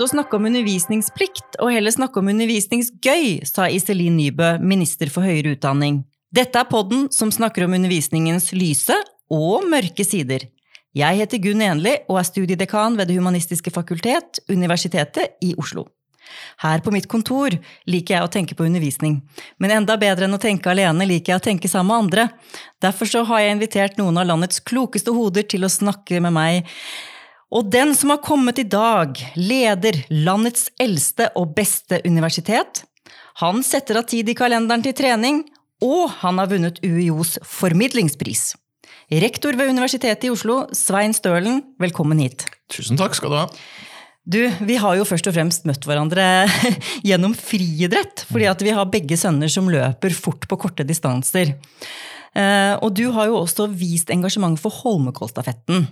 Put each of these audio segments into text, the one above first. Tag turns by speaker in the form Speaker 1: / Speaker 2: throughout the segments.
Speaker 1: Slutte å snakke om undervisningsplikt, og heller snakke om undervisningsgøy, sa Iselin Nybø, minister for høyere utdanning. Dette er podden som snakker om undervisningens lyse og mørke sider. Jeg heter Gunn Enli og er studiedekan ved Det humanistiske fakultet, Universitetet i Oslo. Her på mitt kontor liker jeg å tenke på undervisning, men enda bedre enn å tenke alene liker jeg å tenke sammen med andre. Derfor så har jeg invitert noen av landets klokeste hoder til å snakke med meg og den som har kommet i dag, leder landets eldste og beste universitet. Han setter av tid i kalenderen til trening, og han har vunnet UiOs formidlingspris. Rektor ved Universitetet i Oslo, Svein Stølen, velkommen hit.
Speaker 2: Tusen takk skal du ha.
Speaker 1: Du, vi har jo først og fremst møtt hverandre gjennom friidrett, fordi at vi har begge sønner som løper fort på korte distanser. Eh, og du har jo også vist engasjement for Holmenkollstafetten.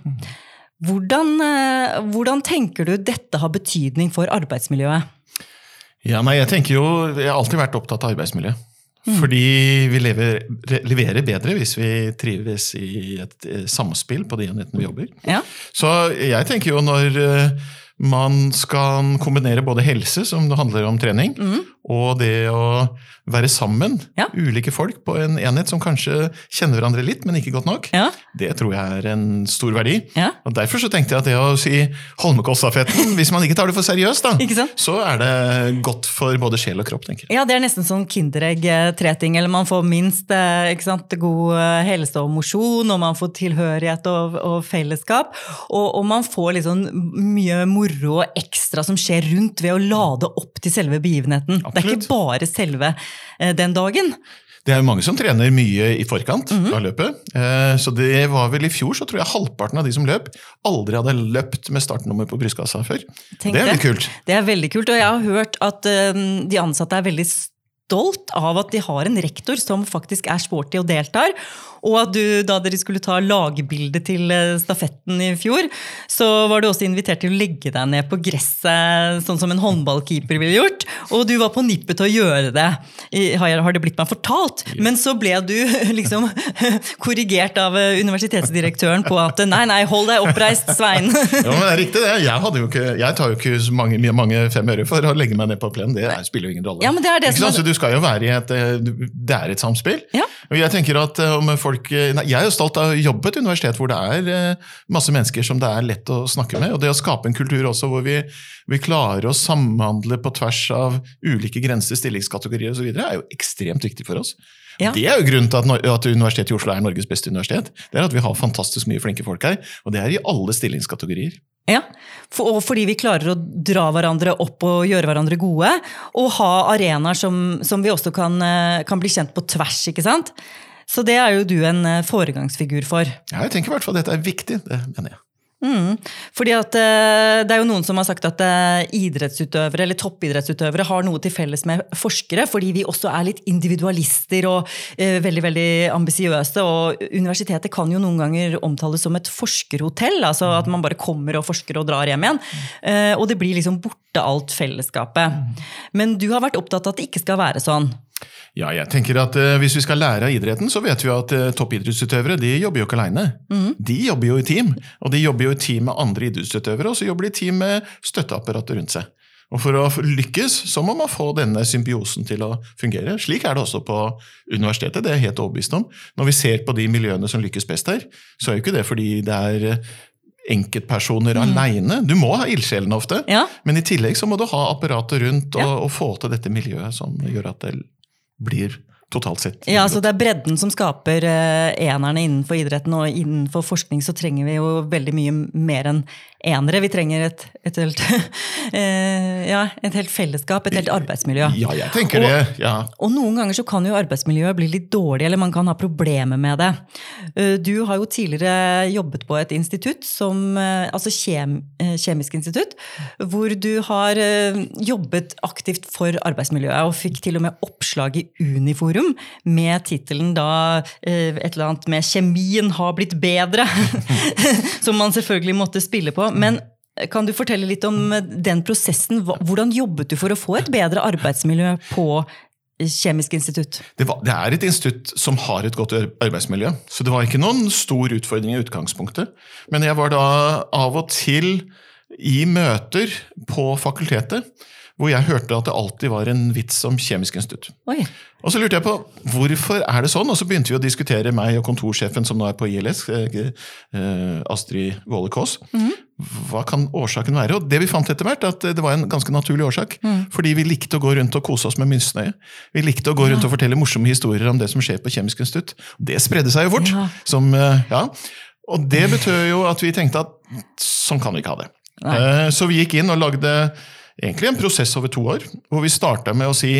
Speaker 1: Hvordan, eh, hvordan, tenker du dette har betydning for arbeidsmiljøet?
Speaker 2: Ja, nei, jeg tenker jo, jeg har alltid vært opptatt av arbeidsmiljø. Mm. Fordi vi lever, leverer bedre hvis vi trives i et eh, samspill på de enhetene vi jobber.
Speaker 1: Ja.
Speaker 2: Så jeg tenker jo når eh, man skal kombinere både helse, som det handler om trening, mm. og det å være sammen.
Speaker 1: Ja.
Speaker 2: Ulike folk på en enhet som kanskje kjenner hverandre litt, men ikke godt nok.
Speaker 1: Ja.
Speaker 2: Det tror jeg er en stor verdi.
Speaker 1: Ja.
Speaker 2: Og Derfor så tenkte jeg at det å si Holmenkollstafetten, hvis man ikke tar det for seriøst, da, så er det godt for både sjel og kropp. tenker jeg.
Speaker 1: Ja, Det er nesten sånn Kinderegg-treting. Eller man får minst eh, ikke sant, god eh, helse og mosjon, og man får tilhørighet og, og fellesskap. Og, og, man får liksom mye moro og ekstra som skjer rundt ved å lade opp til selve begivenheten.
Speaker 2: Absolutt.
Speaker 1: Det er ikke bare selve Eh, den dagen.
Speaker 2: Det er jo mange som trener mye i forkant mm -hmm. av løpet. Eh, så det var vel i fjor så tror jeg halvparten av de som løp, aldri hadde løpt med startnummer på brystkassa før.
Speaker 1: Tenk
Speaker 2: det er veldig kult.
Speaker 1: Det er veldig kult, og jeg har hørt at de ansatte er veldig stolt av at de har en rektor som faktisk er sporty og deltar. Og at du, da dere skulle ta lagbilde til eh, stafetten i fjor, så var du også invitert til å legge deg ned på gresset, sånn som en håndballkeeper ville gjort. Og du var på nippet til å gjøre det, har det blitt meg fortalt. Men så ble du liksom korrigert av eh, universitetsdirektøren på at nei, nei, hold deg oppreist, Svein.
Speaker 2: ja, men det er riktig det. Jeg, ikke, jeg tar jo ikke mange, mange fem øre for å legge meg ned på plenen. Det spiller jo ingen rolle.
Speaker 1: Ja, men det er det
Speaker 2: som... Så du skal jo være i et eh, Det er et samspill.
Speaker 1: Ja.
Speaker 2: Jeg tenker at om folk, nei, jeg er jo stolt av å jobbe på et universitet hvor det er eh, masse mennesker som det er lett å snakke med. Og det å skape en kultur også hvor vi, vi klarer å samhandle på tvers av ulike grenser, stillingskategorier osv., er jo ekstremt viktig for oss.
Speaker 1: Ja.
Speaker 2: Det er jo grunnen til at, at, Universitetet i Oslo er Norges beste universitet. Det er at vi har fantastisk mye flinke folk her, og det er i alle stillingskategorier.
Speaker 1: Ja, for, og fordi vi klarer å dra hverandre opp og gjøre hverandre gode. Og ha arenaer som, som vi også kan, eh, kan, bli kjent på tvers. ikke sant? Så det er jo du en eh, foregangsfigur for.
Speaker 2: Ja, jeg tenker i hvert fall dette er viktig. Det mener jeg.
Speaker 1: Mm. Fordi at uh, Det er jo noen som har sagt at uh, idrettsutøvere eller toppidrettsutøvere har noe til felles med forskere, fordi vi også er litt individualister og uh, veldig veldig ambisiøse. Og universitetet kan jo noen ganger omtales som et forskerhotell. altså At man bare kommer og forsker og drar hjem igjen. og det blir liksom borte alt fellesskapet. Men du har vært opptatt av at det ikke skal være sånn.
Speaker 2: Ja, jeg tenker at uh, Hvis vi skal lære av idretten, så vet vi at uh, toppidrettsutøvere de jobber jo ikke alene.
Speaker 1: Mm.
Speaker 2: De jobber jo i team, og de jobber jo i team med andre idrettsutøvere, og så jobber de i team med støtteapparatet rundt seg. Og For å lykkes så må man få denne symbiosen til å fungere. Slik er det også på universitetet. det er jeg helt overbevist om. Når vi ser på de miljøene som lykkes best her, så er jo ikke det fordi det er eh, enkeltpersoner mm. aleine. Du må ha ildsjelene ofte,
Speaker 1: ja.
Speaker 2: men i tillegg så må du ha apparatet rundt og,
Speaker 1: ja.
Speaker 2: og få til dette miljøet som gjør at det blir totalt sett.
Speaker 1: Ja, så Det er bredden som skaper uh, enerne innenfor idretten. Og innenfor forskning så trenger vi jo veldig mye mer enn enere. Vi trenger et, et, helt, eh, ja, et helt, fellesskap, et helt arbeidsmiljø.
Speaker 2: Ja, jeg tenker
Speaker 1: og,
Speaker 2: det. Ja.
Speaker 1: Og noen ganger så kan jo arbeidsmiljøet bli litt dårlig, eller man kan ha problemer med det. Eh, du har jo tidligere jobbet på et institutt, som, eh, altså kjem, Kjemisk institutt, hvor du har jobbet aktivt for arbeidsmiljøet, og fikk til og med oppslag i Uniforum med tittelen da et eller annet med 'Kjemien har blitt bedre', som man selvfølgelig måtte spille på. Men kan du fortelle litt om den prosessen? Hvordan jobbet du for å få et bedre arbeidsmiljø på Kjemisk institutt?
Speaker 2: Det, var, det, er et institutt som har et godt arbeidsmiljø. Så det var ikke noen stor utfordring i utgangspunktet. Men jeg var da av og til i møter på fakultetet hvor jeg hørte at det alltid var en vits om Kjemisk institutt.
Speaker 1: Oi.
Speaker 2: Og så lurte jeg på hvorfor er det sånn, og så begynte vi å diskutere meg og kontorsjefen som nå er på ILS, eh, eh, Astrid Våle Kaas. Hva kan årsaken være? Og det vi fant etter hvert, at det var en ganske naturlig årsak. Fordi vi likte å gå rundt og kose oss med Mynsnøye. Vi likte å gå rundt og fortelle morsomme historier om det som skjer på Kjemisk institutt. Det spredde seg jo fort.
Speaker 1: Ja.
Speaker 2: Som, eh, ja. Og det betød jo at vi tenkte at sånn kan vi ikke ha det.
Speaker 1: Nei.
Speaker 2: Så vi gikk inn og lagde egentlig en prosess over to år, hvor vi starta med å si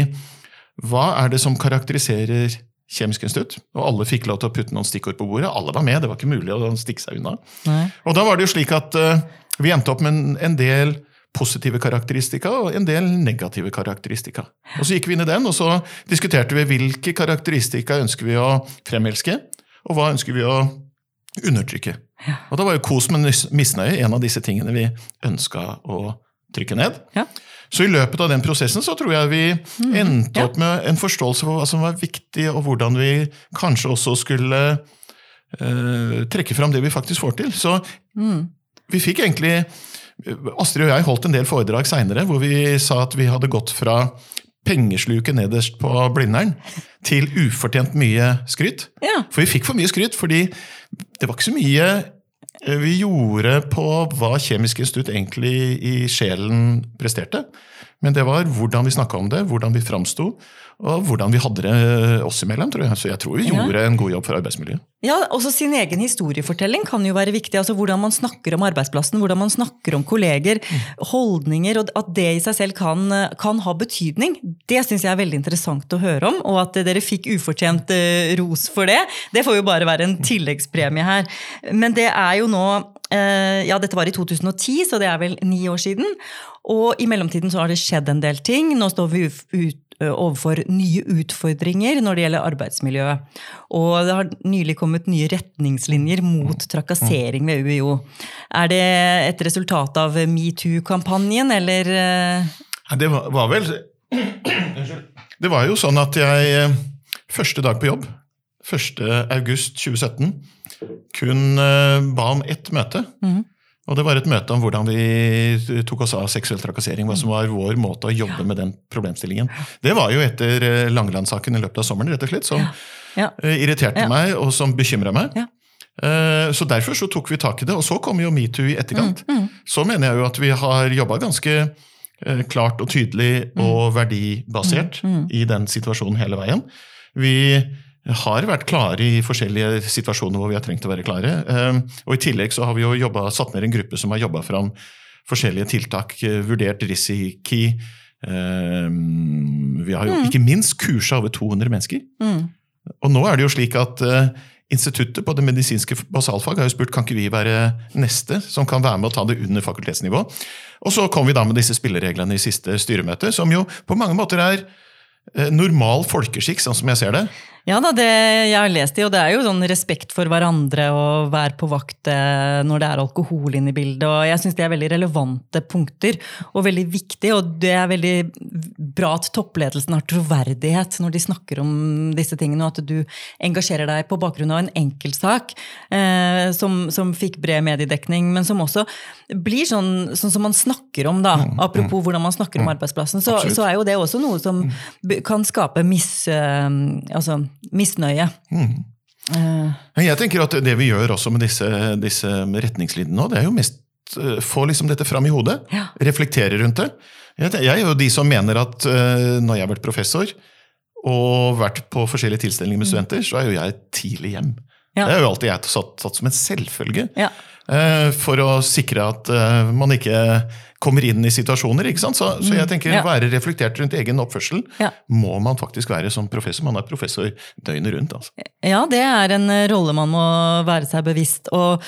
Speaker 2: hva er det som karakteriserer Kjemisk institutt? Og alle fikk lov til å putte noen stikkord på bordet. Alle var med, det var ikke mulig å stikke seg unna.
Speaker 1: Nei.
Speaker 2: Og da var det jo slik at uh, vi endte opp med en, en del positive karakteristika og en del negative karakteristika. Og så gikk vi inn i den, og så diskuterte vi hvilke karakteristika ønsker vi å fremelske, og hva ønsker vi å undertrykke. Og da var jo kos med misnøye en av disse tingene vi ønska å trykke ned.
Speaker 1: Ja.
Speaker 2: Så i løpet av den prosessen så tror jeg vi endte
Speaker 1: Mhm. ja.
Speaker 2: opp med en forståelse for hva som var viktig, og hvordan vi kanskje også skulle uh, trekke fram det vi faktisk får til. Så
Speaker 1: Mm.
Speaker 2: vi fikk egentlig Astrid og jeg holdt en del foredrag seinere hvor vi sa at vi hadde gått fra pengesluket nederst på Blindern til ufortjent mye skryt.
Speaker 1: Ja.
Speaker 2: For vi fikk for mye skryt, fordi det var ikke så mye vi gjorde på hva Kjemisk institutt egentlig i sjelen presterte. Men det var hvordan vi snakka om det, hvordan vi framsto, og hvordan vi hadde det oss imellom. tror jeg. Så jeg tror vi gjorde en god jobb for arbeidsmiljøet.
Speaker 1: Ja, også sin egen historiefortelling kan jo være viktig. altså Hvordan man snakker om arbeidsplassen, hvordan man snakker om kolleger, holdninger. og At det i seg selv kan, kan ha betydning, det syns jeg er veldig interessant å høre om. Og at dere fikk ufortjent eh, ros for det, det får jo bare være en tilleggspremie her. Men det er jo nå eh, Ja, dette var i 2010, så det er vel ni år siden. Og i mellomtiden så har det skjedd en del ting. Nå står vi ut, ut overfor nye utfordringer når det gjelder arbeidsmiljøet. Og det har nylig kommet nye retningslinjer mot trakassering ved UiO. Er det et resultat av metoo-kampanjen, eller eh,
Speaker 2: Det var, vel Det var jo sånn at jeg eh, første dag på jobb, 1. august 2017, kun eh, ba om ett møte.
Speaker 1: Mm.
Speaker 2: Og det var et møte om hvordan vi tok oss av seksuell trakassering. Hva som var vår måte å jobbe med den problemstillingen. Det var jo etter eh, Langeland-saken i løpet av sommeren, rett og slett, som
Speaker 1: Ja.
Speaker 2: eh, irriterte
Speaker 1: Ja.
Speaker 2: meg, og som bekymra meg.
Speaker 1: Ja.
Speaker 2: Så derfor så tok vi tak i det, og så kom jo metoo i etterkant.
Speaker 1: Mm,
Speaker 2: Så mener jeg jo at vi har jobba ganske klart og tydelig og verdibasert
Speaker 1: Mm,
Speaker 2: i den situasjonen hele veien. Vi har vært klare i forskjellige situasjoner hvor vi har trengt å være klare. Eh, Og i tillegg så har vi jo jobbet, satt ned en gruppe som har jobba fram forskjellige tiltak, eh, vurdert risiko. eh, Vi har jo ikke minst kursa over 200 mennesker.
Speaker 1: mm,
Speaker 2: Og nå er det jo slik at eh, Instituttet på det medisinske basalfag har jo spurt kan ikke vi være neste som kan være med å ta det under fakultetsnivå. Og så kom vi da med disse spillereglene i siste styremøte, som jo på mange måter er eh, normal folkeskikk, sånn som jeg ser det.
Speaker 1: Ja da, det jeg har lest i, og det er jo sånn respekt for hverandre og være på vakt eh, når det er alkohol inne i bildet. og Jeg syns det er veldig relevante punkter og veldig viktig. Og det er veldig bra at toppledelsen har troverdighet når de snakker om disse tingene, og at du engasjerer deg på bakgrunn av en enkeltsak eh, som, som fikk bred mediedekning, men som også blir sånn, sånn som man snakker om, da. Apropos hvordan man snakker om arbeidsplassen, så, så er jo det også noe som kan skape mis, eh, altså, misnøye. Mm.
Speaker 2: Men jeg tenker at det vi gjør også med disse, disse retningslinjene nå, det er jo mest eh, få liksom dette fram i hodet.
Speaker 1: Ja.
Speaker 2: Reflektere rundt det. Jeg, jeg er jo de som mener at eh, når jeg har vært professor og vært på forskjellige tilstelninger med studenter, så er jo jeg tidlig hjem.
Speaker 1: Mm. Ja.
Speaker 2: Det er jo alltid jeg satt, satt som en selvfølge.
Speaker 1: ja.
Speaker 2: eh, For å sikre at eh, man ikke kommer inn i situasjoner. ikke sant? Så, så jeg tenker
Speaker 1: Mm. Ja.
Speaker 2: være reflektert rundt egen oppførsel
Speaker 1: Ja.
Speaker 2: må man faktisk være som professor. Man er professor døgnet rundt. altså.
Speaker 1: Ja, det er en rolle man må være seg bevisst. Og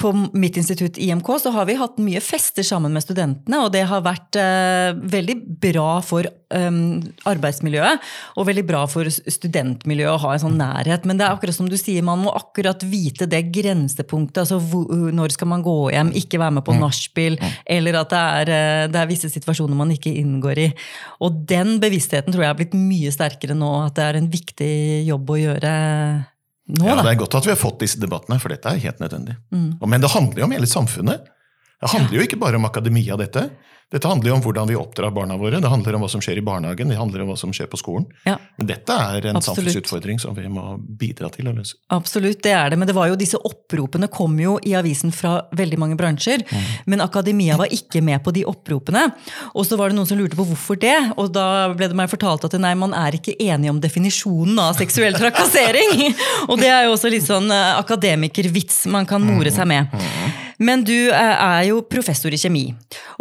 Speaker 1: på mitt institutt IMK så har vi hatt mye fester sammen med studentene, og det har vært eh, veldig bra for um, arbeidsmiljøet, og veldig bra for studentmiljøet å ha en sånn nærhet. Men det er akkurat som du sier, man må akkurat vite det grensepunktet. altså hvor, Når skal man gå hjem, ikke være med på nachspiel, eller at det er, eh, det er visse situasjoner man ikke inngår i. Og den bevisstheten tror jeg har blitt mye sterkere nå, at det er en viktig jobb å gjøre nå.
Speaker 2: Ja. Det er godt at vi har fått disse debattene, for dette er helt nødvendig.
Speaker 1: Mm.
Speaker 2: Men det handler jo om hele samfunnet. Det handler jo ikke bare om akademia, dette. Dette handler jo om hvordan vi oppdrar barna våre. Det handler om hva som skjer i barnehagen, det handler om hva som skjer på skolen.
Speaker 1: Ja.
Speaker 2: Men dette er en
Speaker 1: Absolutt.
Speaker 2: samfunnsutfordring som vi må bidra til å løse.
Speaker 1: Absolutt, det er det. Men det var jo disse oppropene kom jo i avisen fra veldig mange bransjer. Men akademia var ikke med på de oppropene. Og så var det noen som lurte på hvorfor det. Og da ble det meg fortalt at nei, man er ikke enig om definisjonen av seksuell trakassering. og det er jo også litt sånn eh, akademikervits man kan more seg med. Men du eh, er jo professor i kjemi.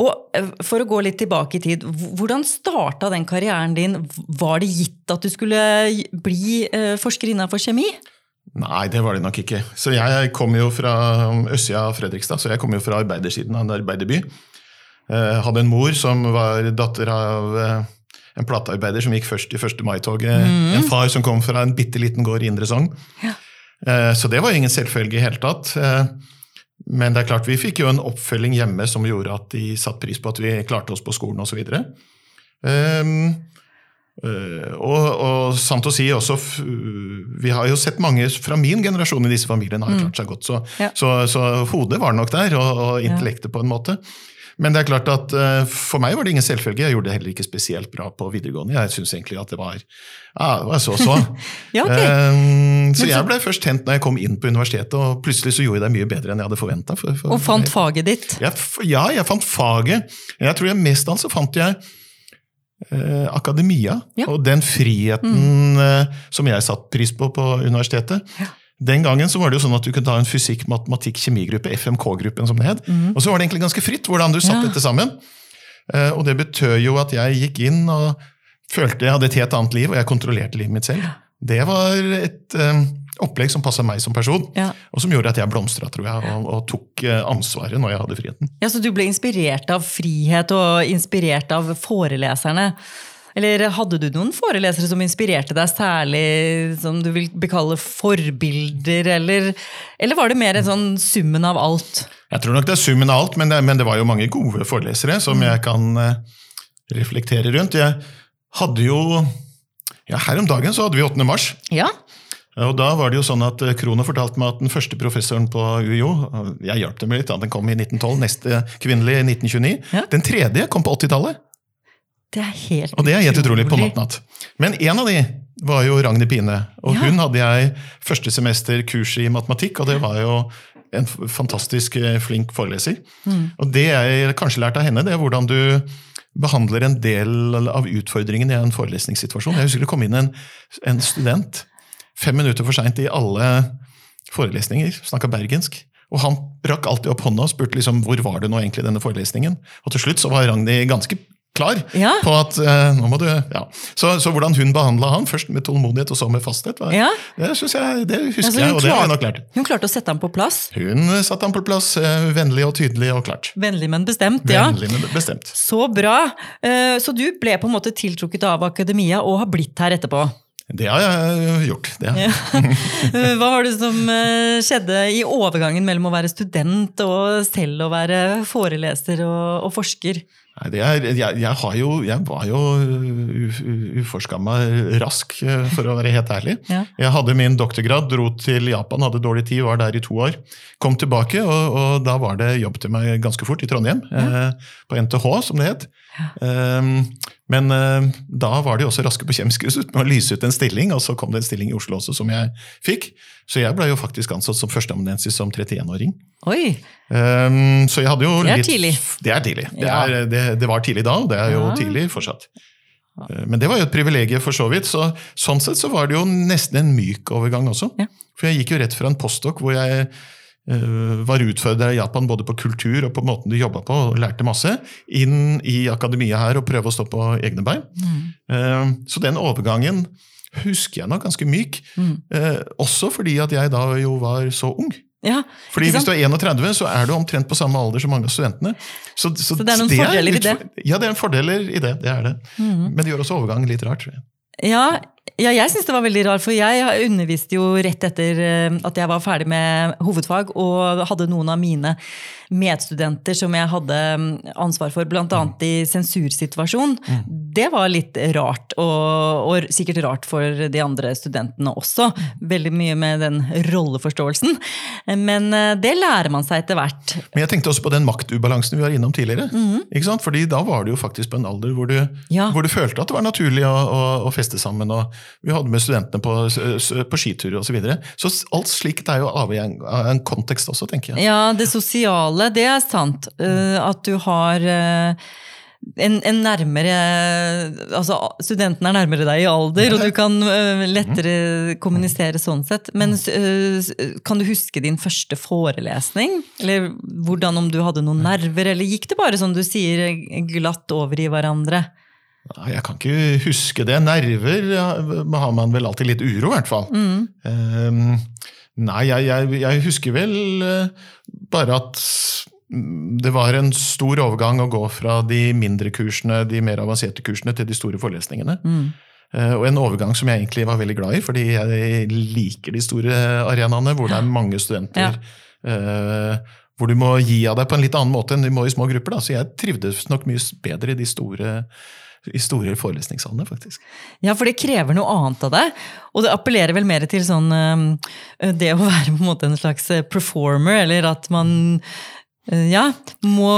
Speaker 1: Og eh, for å gå litt tilbake i tid, hvordan starta den karrieren din? Var det gitt at du skulle bli eh, forsker innenfor kjemi?
Speaker 2: Nei, det var det nok ikke. Så jeg kom jo fra østsida av Fredrikstad, så jeg kom jo fra arbeidersiden av en arbeiderby. Jeg hadde en mor som var datter av en platearbeider som gikk først i 1. mai-toget. En far som kom fra en bitte liten gård i Indre Sogn.
Speaker 1: Ja.
Speaker 2: Så det var ingen selvfølge i hele tatt. Men det er klart, vi fikk jo en oppfølging hjemme som gjorde at de satte pris på at vi klarte oss på skolen osv. Um, Uh, og, og sant å si også, Vi har jo sett mange fra min generasjon i disse familiene har klart seg godt. Så,
Speaker 1: Ja.
Speaker 2: så, så hodet var nok der, og, og intellektet på en måte. Men det er klart at uh, for meg var det ingen selvfølge. Jeg gjorde det heller ikke spesielt bra på videregående. Jeg syns egentlig at det var, ja, det var så så.
Speaker 1: Ja, okay.
Speaker 2: Um, så
Speaker 1: så-
Speaker 2: jeg ble først tent når jeg kom inn på universitetet, og plutselig så gjorde jeg det mye bedre enn jeg hadde forventa.
Speaker 1: Og fant faget ditt.
Speaker 2: Jeg, ja, jeg fant faget. Jeg tror jeg mest av alt så fant jeg eh, akademia.
Speaker 1: Ja.
Speaker 2: Og den friheten eh, som jeg satte pris på på universitetet. Den gangen så var det jo sånn at du kunne ta en fysikk, matematikk, kjemigruppe, FMK-gruppen som det het. Og så var det egentlig ganske fritt hvordan du satte
Speaker 1: Ja.
Speaker 2: dette sammen. Eh, og det betød jo at jeg gikk inn og følte jeg hadde et helt annet liv, og jeg kontrollerte livet mitt selv. Det var et eh, opplegg som passa meg som person,
Speaker 1: Ja.
Speaker 2: og som gjorde at jeg blomstra, tror jeg, og, og tok eh, ansvaret når jeg hadde friheten.
Speaker 1: Ja, Så du ble inspirert av frihet og inspirert av foreleserne? Eller hadde du noen forelesere som inspirerte deg særlig, som du vil bekalle forbilder, eller, eller var det mer en sånn summen av alt?
Speaker 2: Jeg tror nok det er summen av alt, men det, men det var jo mange gode forelesere som jeg kan eh, reflektere rundt. Jeg hadde jo ja, Her om dagen så hadde vi 8. mars.
Speaker 1: Ja,
Speaker 2: Og da var det jo sånn at eh, Krono fortalte meg at den første professoren på UiO Jeg hjalp dem litt, da, den kom i 1912, neste kvinnelig i 1929.
Speaker 1: Ja.
Speaker 2: Den tredje kom på 80-tallet,
Speaker 1: det er helt
Speaker 2: og det er helt utrolig på natt-natt. Men en av de var jo Ragnhild Pine, og
Speaker 1: Ja.
Speaker 2: hun hadde jeg første semester kurs i matematikk, og det var jo en fantastisk eh, flink foreleser.
Speaker 1: Mm.
Speaker 2: Og det jeg kanskje lærte av henne, det er hvordan du behandler en del av utfordringen i en forelesningssituasjon. Jeg husker det kom inn en, en student fem minutter for seint i alle forelesninger, snakka bergensk. Og han rakk alltid opp hånda og spurte liksom, hvor var det nå egentlig denne forelesningen. Og til slutt så var Ragnhild ganske klar
Speaker 1: Ja.
Speaker 2: på at uh, nå må du ja. så, så hvordan hun behandla han, først med tålmodighet og så med fasthet, var,
Speaker 1: Ja.
Speaker 2: det, jeg, det husker
Speaker 1: Altså,
Speaker 2: jeg, og det har jeg
Speaker 1: klarte-
Speaker 2: nok lært.
Speaker 1: Hun klarte å sette ham på plass.
Speaker 2: Hun satte ham på plass, Uh, vennlig og tydelig og klart.
Speaker 1: Vennlig, men bestemt. ja.
Speaker 2: Vennlig, men bestemt.
Speaker 1: Så bra. Uh, Så du ble på en måte tiltrukket av akademia og har blitt her etterpå.
Speaker 2: Det har jeg gjort. det.
Speaker 1: Ja. Eh, Hva var det som skjedde i overgangen mellom å være student og selv å være foreleser og, og forsker?
Speaker 2: Nei, er, jeg, jeg, har jo, jeg var jo uforskamma rask, eh, for å være helt ærlig.
Speaker 1: Ja.
Speaker 2: Jeg hadde min doktorgrad, dro til Japan, hadde dårlig tid, var der i to år. Kom tilbake, og, og da var det jobb til meg ganske fort i Trondheim. Eh, på NTH, som det het. Um, men eh, da var de også raske på Kjemisk med å lyse ut en stilling, og så kom det en stilling i Oslo også som jeg fikk. Så jeg ble jo faktisk ansatt som førsteamanuensis som 31-åring.
Speaker 1: Oi!
Speaker 2: Um, så jeg hadde jo
Speaker 1: Det er
Speaker 2: litt,
Speaker 1: tidlig.
Speaker 2: Det er tidlig. Det,
Speaker 1: Ja.
Speaker 2: er, det, det var tidlig da, og det er jo
Speaker 1: Ja.
Speaker 2: tidlig fortsatt. Uh, Men det var jo et privilegium for så vidt. Så, sånn sett så var det jo nesten en myk overgang også.
Speaker 1: Ja.
Speaker 2: For jeg gikk jo rett fra en postdok hvor jeg uh, var utfordra i Japan både på kultur og på måten du jobba på, og lærte masse, inn i akademia her og prøve å stå på egne bein. Uh, så den overgangen husker jeg nok ganske myk.
Speaker 1: Mm.
Speaker 2: Eh, også fordi at jeg da jo var så ung.
Speaker 1: Ja,
Speaker 2: Fordi Hvis du er 31, så er du omtrent på samme alder som mange av studentene. Så,
Speaker 1: Så det er noen fordeler i
Speaker 2: litt-
Speaker 1: det? Mm.
Speaker 2: Ja, det er en fordeler i det. det er det. Men det gjør også overgangen litt rart. tror jeg.
Speaker 1: Ja, ja jeg syns det var veldig rart, for jeg underviste jo rett etter eh, at jeg var ferdig med hovedfag, og hadde noen av mine medstudenter som jeg hadde mm, ansvar for, bl.a. i sensursituasjon. det var litt rart, og, og, sikkert rart for de andre studentene også. Veldig mye med den rolleforståelsen. Men eh, det lærer man seg etter hvert.
Speaker 2: Men jeg tenkte også på den maktubalansen vi var innom tidligere. Mm. ikke sant? Fordi da var du jo faktisk på en alder hvor du, ja. hvor du følte at det var naturlig å, å, å, feste sammen. og Vi hadde med studentene på, på skitur osv. Så, videre. så alt slikt er jo avhengig av en kontekst også, tenker jeg.
Speaker 1: Ja, det sosiale, det er sant. Uh, at du har uh, en, en, nærmere Altså, studenten er nærmere deg i alder, og du kan uh, lettere kommunisere sånn sett. Men kan du huske din første forelesning? Eller hvordan om du hadde noen nerver, eller gikk det bare som du sier, glatt over i hverandre?
Speaker 2: Jeg kan ikke huske det. Nerver har man vel alltid litt uro, i hvert fall. Mm. Um, nei, jeg, jeg, jeg, husker vel uh, bare at det var en stor overgang å gå fra de mindre kursene, de mer avanserte kursene, til de store forelesningene. Mm. Uh, og en overgang som jeg egentlig var veldig glad i, fordi jeg liker de store arenaene hvor det er mange studenter. Ja. Uh, hvor du må gi av deg på en litt annen måte enn du må i små grupper. Da. Så jeg trivdes nok mye bedre i de store i store forelesningssalene, faktisk.
Speaker 1: Ja, for det krever noe annet av deg. Og det appellerer vel mer til sånn eh, det å være på en måte en slags eh, performer, eller at man eh, ja, må,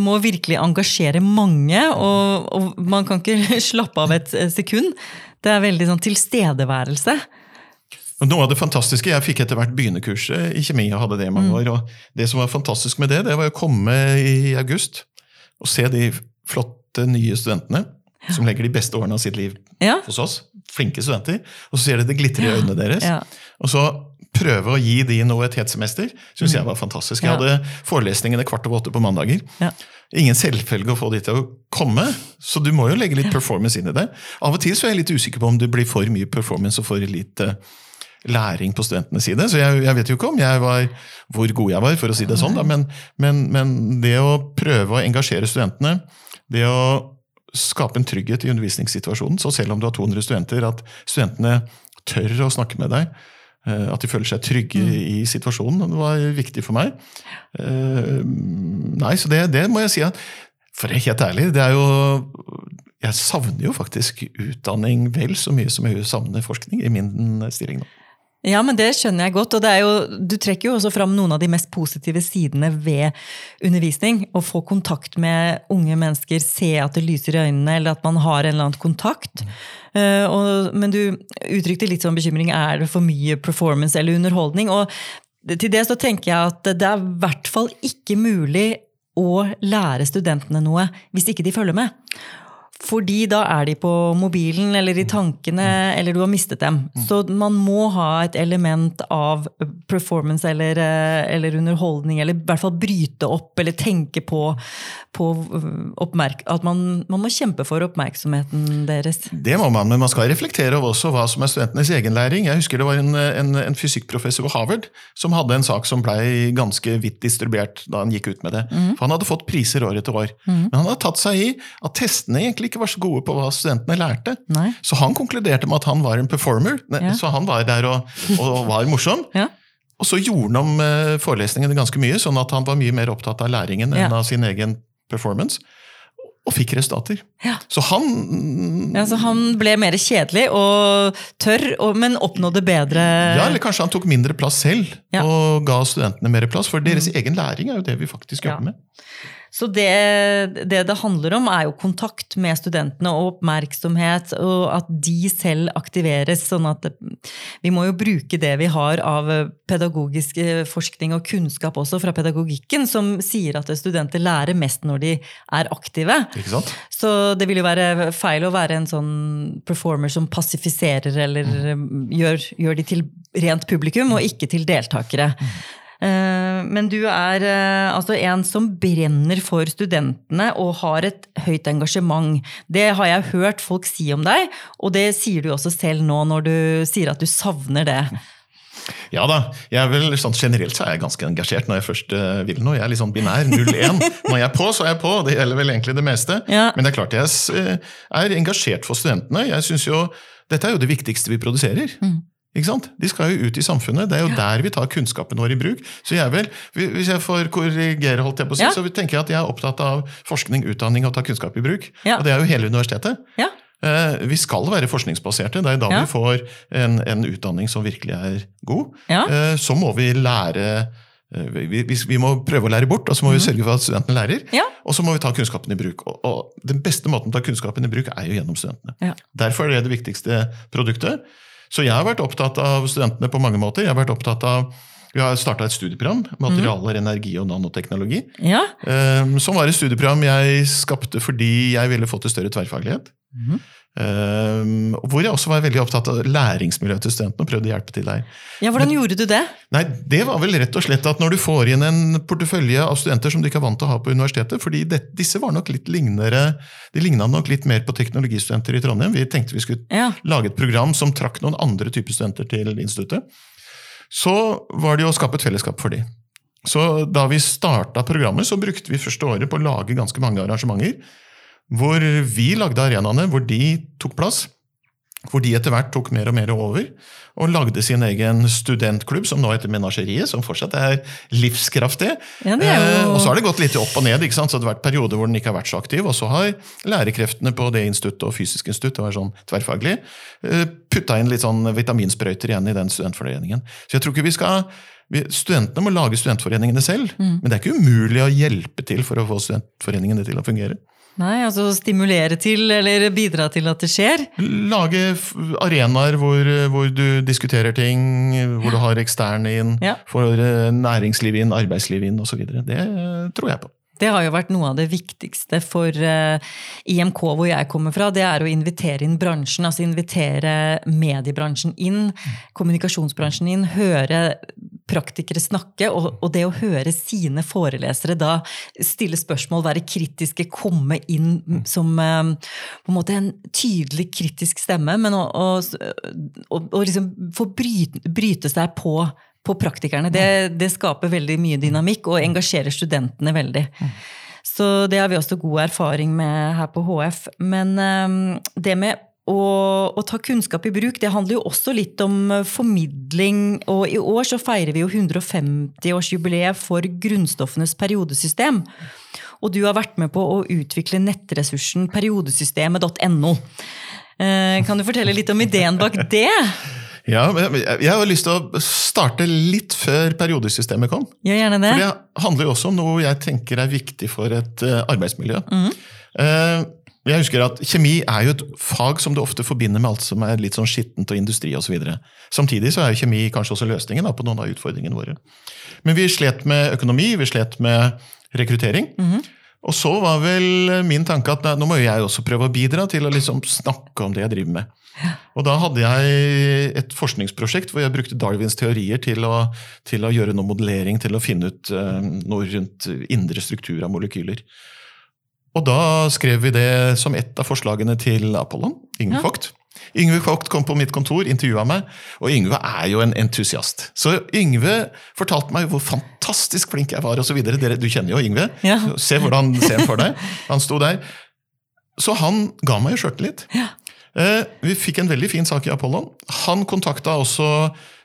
Speaker 1: må virkelig engasjere mange, og, og, man kan ikke slappe av et sekund. Det er veldig sånn tilstedeværelse.
Speaker 2: Noe av det fantastiske, Jeg fikk etter hvert begynnerkurset i kjemi. og hadde Det i mange mm. år, og det som var fantastisk med det, det var å komme i august og se de flotte åtte nye studentene som legger de beste årene av sitt liv ja. hos oss. Flinke studenter. Og så ser de det glitrer i øynene deres. Ja. Og så prøve å gi de nå et helt semester syns mm. jeg var fantastisk. Jeg hadde forelesningene kvart over åtte på mandager. Ingen selvfølge å få de til å komme, så du må jo legge litt performance inn i det. Av og til så er jeg litt usikker på om det blir for mye performance og for lite læring på studentenes side. Så jeg, jeg, vet jo ikke om jeg var hvor god jeg var, for å si det sånn, da, men, men, men det å prøve å engasjere studentene det å skape en trygghet i undervisningssituasjonen, så selv om du har 200 studenter, at studentene tør å snakke med deg. Eh, at de føler seg trygge mm. i situasjonen. Det var viktig for meg. Eh, nei, så det, det må jeg si at For helt ærlig, det er jo Jeg savner jo faktisk utdanning vel så mye som jeg savner forskning i min stilling nå.
Speaker 1: Ja, men det skjønner jeg godt. Og jo, du trekker jo også fram noen av de mest positive sidene ved undervisning. Å få kontakt med unge mennesker, se at det lyser i øynene, eller at man har en eller annen kontakt. Uh, og, men du uttrykte litt sånn bekymring. Er det for mye performance eller underholdning? Og til det så tenker jeg at det er i hvert fall ikke mulig å lære studentene noe hvis ikke de følger med. Fordi da er de på mobilen eller i tankene, eller du har mistet dem. Så man må ha et element av performance eller, eh, eller underholdning, eller i hvert fall bryte opp eller tenke på, på at man, man, må kjempe for oppmerksomheten deres.
Speaker 2: Det må man, men man skal reflektere over også hva som er studentenes egenlæring. Jeg husker det var en, en, en fysikkprofessor ved Harvard som hadde en sak som ble ganske vidt distribuert da han gikk ut med det. Mm. For Han hadde fått priser år etter år. Mm. Men han hadde tatt seg i at testene egentlig ikke var så gode på hva studentene lærte. Nei. Så han konkluderte med at han var en performer. Ja. Så han var der og, og var morsom. ja. Og så gjorde han om eh, forelesningene ganske mye, sånn at han var mye mer opptatt av læringen enn av sin egen performance. Og fikk resultater. Ja. Så han
Speaker 1: ja, Så han ble mer kjedelig og tørr, og, men oppnådde bedre
Speaker 2: Ja, eller kanskje han tok mindre plass selv ja. og ga studentene mer plass. For deres mm. egen læring er jo det vi faktisk jobber med.
Speaker 1: Så det, det, det handler om, er jo kontakt med studentene og oppmerksomhet, og at de selv aktiveres. sånn at Vi må jo bruke det vi har av pedagogisk forskning og kunnskap også fra pedagogikken, som sier at studenter lærer mest når de er aktive. Så det vil jo være feil å være en sånn performer som passifiserer eller mm. gjør, gjør de til rent publikum, og ikke til deltakere. Mm. Eh, men du er eh, altså en som brenner for studentene og har et høyt engasjement. Det har jeg hørt folk si om deg, og det sier du også selv nå når du sier at du savner det.
Speaker 2: Ja da. jeg er vel sånn, Generelt så er jeg ganske engasjert når jeg først uh, vil noe. Jeg er litt sånn binær. 0-1. Når jeg er på, så er jeg på. Det gjelder vel egentlig det meste. Ja. Men det er klart jeg er engasjert for studentene. Jeg synes jo, Dette er jo det viktigste vi produserer. Mm. Ikke sant? De skal jo ut i samfunnet. Det er jo der vi tar kunnskapen vår i bruk. Så jeg vel, Hvis jeg får korrigere, holdt jeg på å si,
Speaker 1: Ja.
Speaker 2: så tenker jeg at jeg er opptatt av forskning, utdanning og ta kunnskap i bruk.
Speaker 1: Ja.
Speaker 2: Og det er jo hele universitetet.
Speaker 1: Ja.
Speaker 2: Eh, Vi skal være forskningsbaserte. Det er da
Speaker 1: Ja.
Speaker 2: vi får en, en utdanning som virkelig er god.
Speaker 1: Ja.
Speaker 2: Eh, Så må vi lære eh, vi, vi, vi må prøve å lære bort, og så må vi sørge for at studentene lærer.
Speaker 1: Ja.
Speaker 2: Og så må vi ta kunnskapen i bruk. Og, og Den beste måten å ta kunnskapen i bruk er jo gjennom studentene.
Speaker 1: Ja.
Speaker 2: Derfor er det det viktigste produktet. Så jeg har vært opptatt av studentene på mange måter. Jeg har vært opptatt av vi har starta et studieprogram, Materialer, energi og nanoteknologi.
Speaker 1: Ja.
Speaker 2: eh, Som var et studieprogram jeg skapte fordi jeg ville få til større tverrfaglighet.
Speaker 1: Mhm.
Speaker 2: Eh, Hvor jeg også var veldig opptatt av læringsmiljøet til studentene og prøvde å hjelpe til der.
Speaker 1: ja, hvordan gjorde du det?
Speaker 2: Nei, Det var vel rett og slett at når du får inn en portefølje av studenter som du ikke er vant til å ha på universitetet, fordi det, disse var nok litt lignere, de ligna nok litt mer på teknologistudenter i Trondheim. Vi tenkte vi skulle
Speaker 1: Ja.
Speaker 2: lage et program som trakk noen andre typer studenter til instituttet. Så var det jo å skape et fellesskap for de. Så da vi starta programmet, så brukte vi første året på å lage ganske mange arrangementer. Hvor vi lagde arenaene, hvor de tok plass. Hvor de etter hvert tok mer og mer over. Og lagde sin egen studentklubb, som nå heter Menasjeriet, som fortsatt er livskraftig.
Speaker 1: Ja, det er jo-
Speaker 2: Eh, og så har det gått litt opp og ned, ikke sant? så det har vært perioder hvor den ikke har vært så aktiv. Og så har lærekreftene på det instituttet og fysisk institutt, det var sånn tverrfaglig, eh, putta inn litt sånn vitaminsprøyter igjen i den studentforeningen. Så jeg tror ikke vi skal vi, Studentene må lage studentforeningene selv,
Speaker 1: Mm.
Speaker 2: men det er ikke umulig å hjelpe til for å få studentforeningene til å fungere.
Speaker 1: Nei, altså stimulere til, eller bidra til at det skjer.
Speaker 2: Lage arenaer hvor, hvor du diskuterer ting, hvor du har eksterne inn,
Speaker 1: Ja.
Speaker 2: får næringslivet næringsliv inn, arbeidsliv inn osv. Det eh, tror jeg på.
Speaker 1: Det har jo vært noe av det viktigste for eh, IMK, hvor jeg kommer fra. Det er å invitere inn bransjen. Altså invitere mediebransjen inn, kommunikasjonsbransjen inn. Høre praktikere snakke. Og, og det å høre sine forelesere da stille spørsmål, være kritiske, komme inn som eh, på en måte en tydelig kritisk stemme, men å, liksom få bryte, bryte seg på på praktikerne. Det, det skaper veldig mye dynamikk og engasjerer studentene veldig. Så det har vi også god erfaring med her på HF. Men eh, det med å, å ta kunnskap i bruk, det handler jo også litt om eh, formidling. Og i år så feirer vi jo 150-årsjubileet for grunnstoffenes periodesystem. Og du har vært med på å utvikle nettressursen periodesystemet.no. Eh, Kan du fortelle litt om ideen bak det?
Speaker 2: Ja, jeg har lyst til å starte litt før periodesystemet kom.
Speaker 1: Gjør gjerne det.
Speaker 2: For det handler jo også om noe jeg tenker er viktig for et eh, arbeidsmiljø. Eh, jeg husker at Kjemi er jo et fag som du ofte forbinder med alt som er litt sånn skittent og industri osv. Samtidig så er jo kjemi kanskje også løsningen da, på noen av utfordringene våre. Men vi slet med økonomi, vi slet med rekruttering. Og så var vel min tanke at nå må jeg også prøve å bidra til å liksom snakke om det jeg driver med. Og da hadde jeg et forskningsprosjekt hvor jeg brukte Darwins teorier til å, til å gjøre noe modellering, til å finne ut eh, noe rundt indre struktur av molekyler. Og da skrev vi det som et av forslagene til Apollon. Yngve
Speaker 1: Ja.
Speaker 2: Vogt. Yngve Vogt kom på mitt kontor, intervjua meg, og Yngve er jo en entusiast. Så Yngve fortalte meg hvor fantastisk flink jeg var, osv. Du kjenner jo Yngve.
Speaker 1: Ja.
Speaker 2: Se hvordan ser han for deg. Han sto der. Så han ga meg jo sjøltillit.
Speaker 1: Ja.
Speaker 2: Eh, vi fikk en veldig fin sak i Apollon. Han kontakta også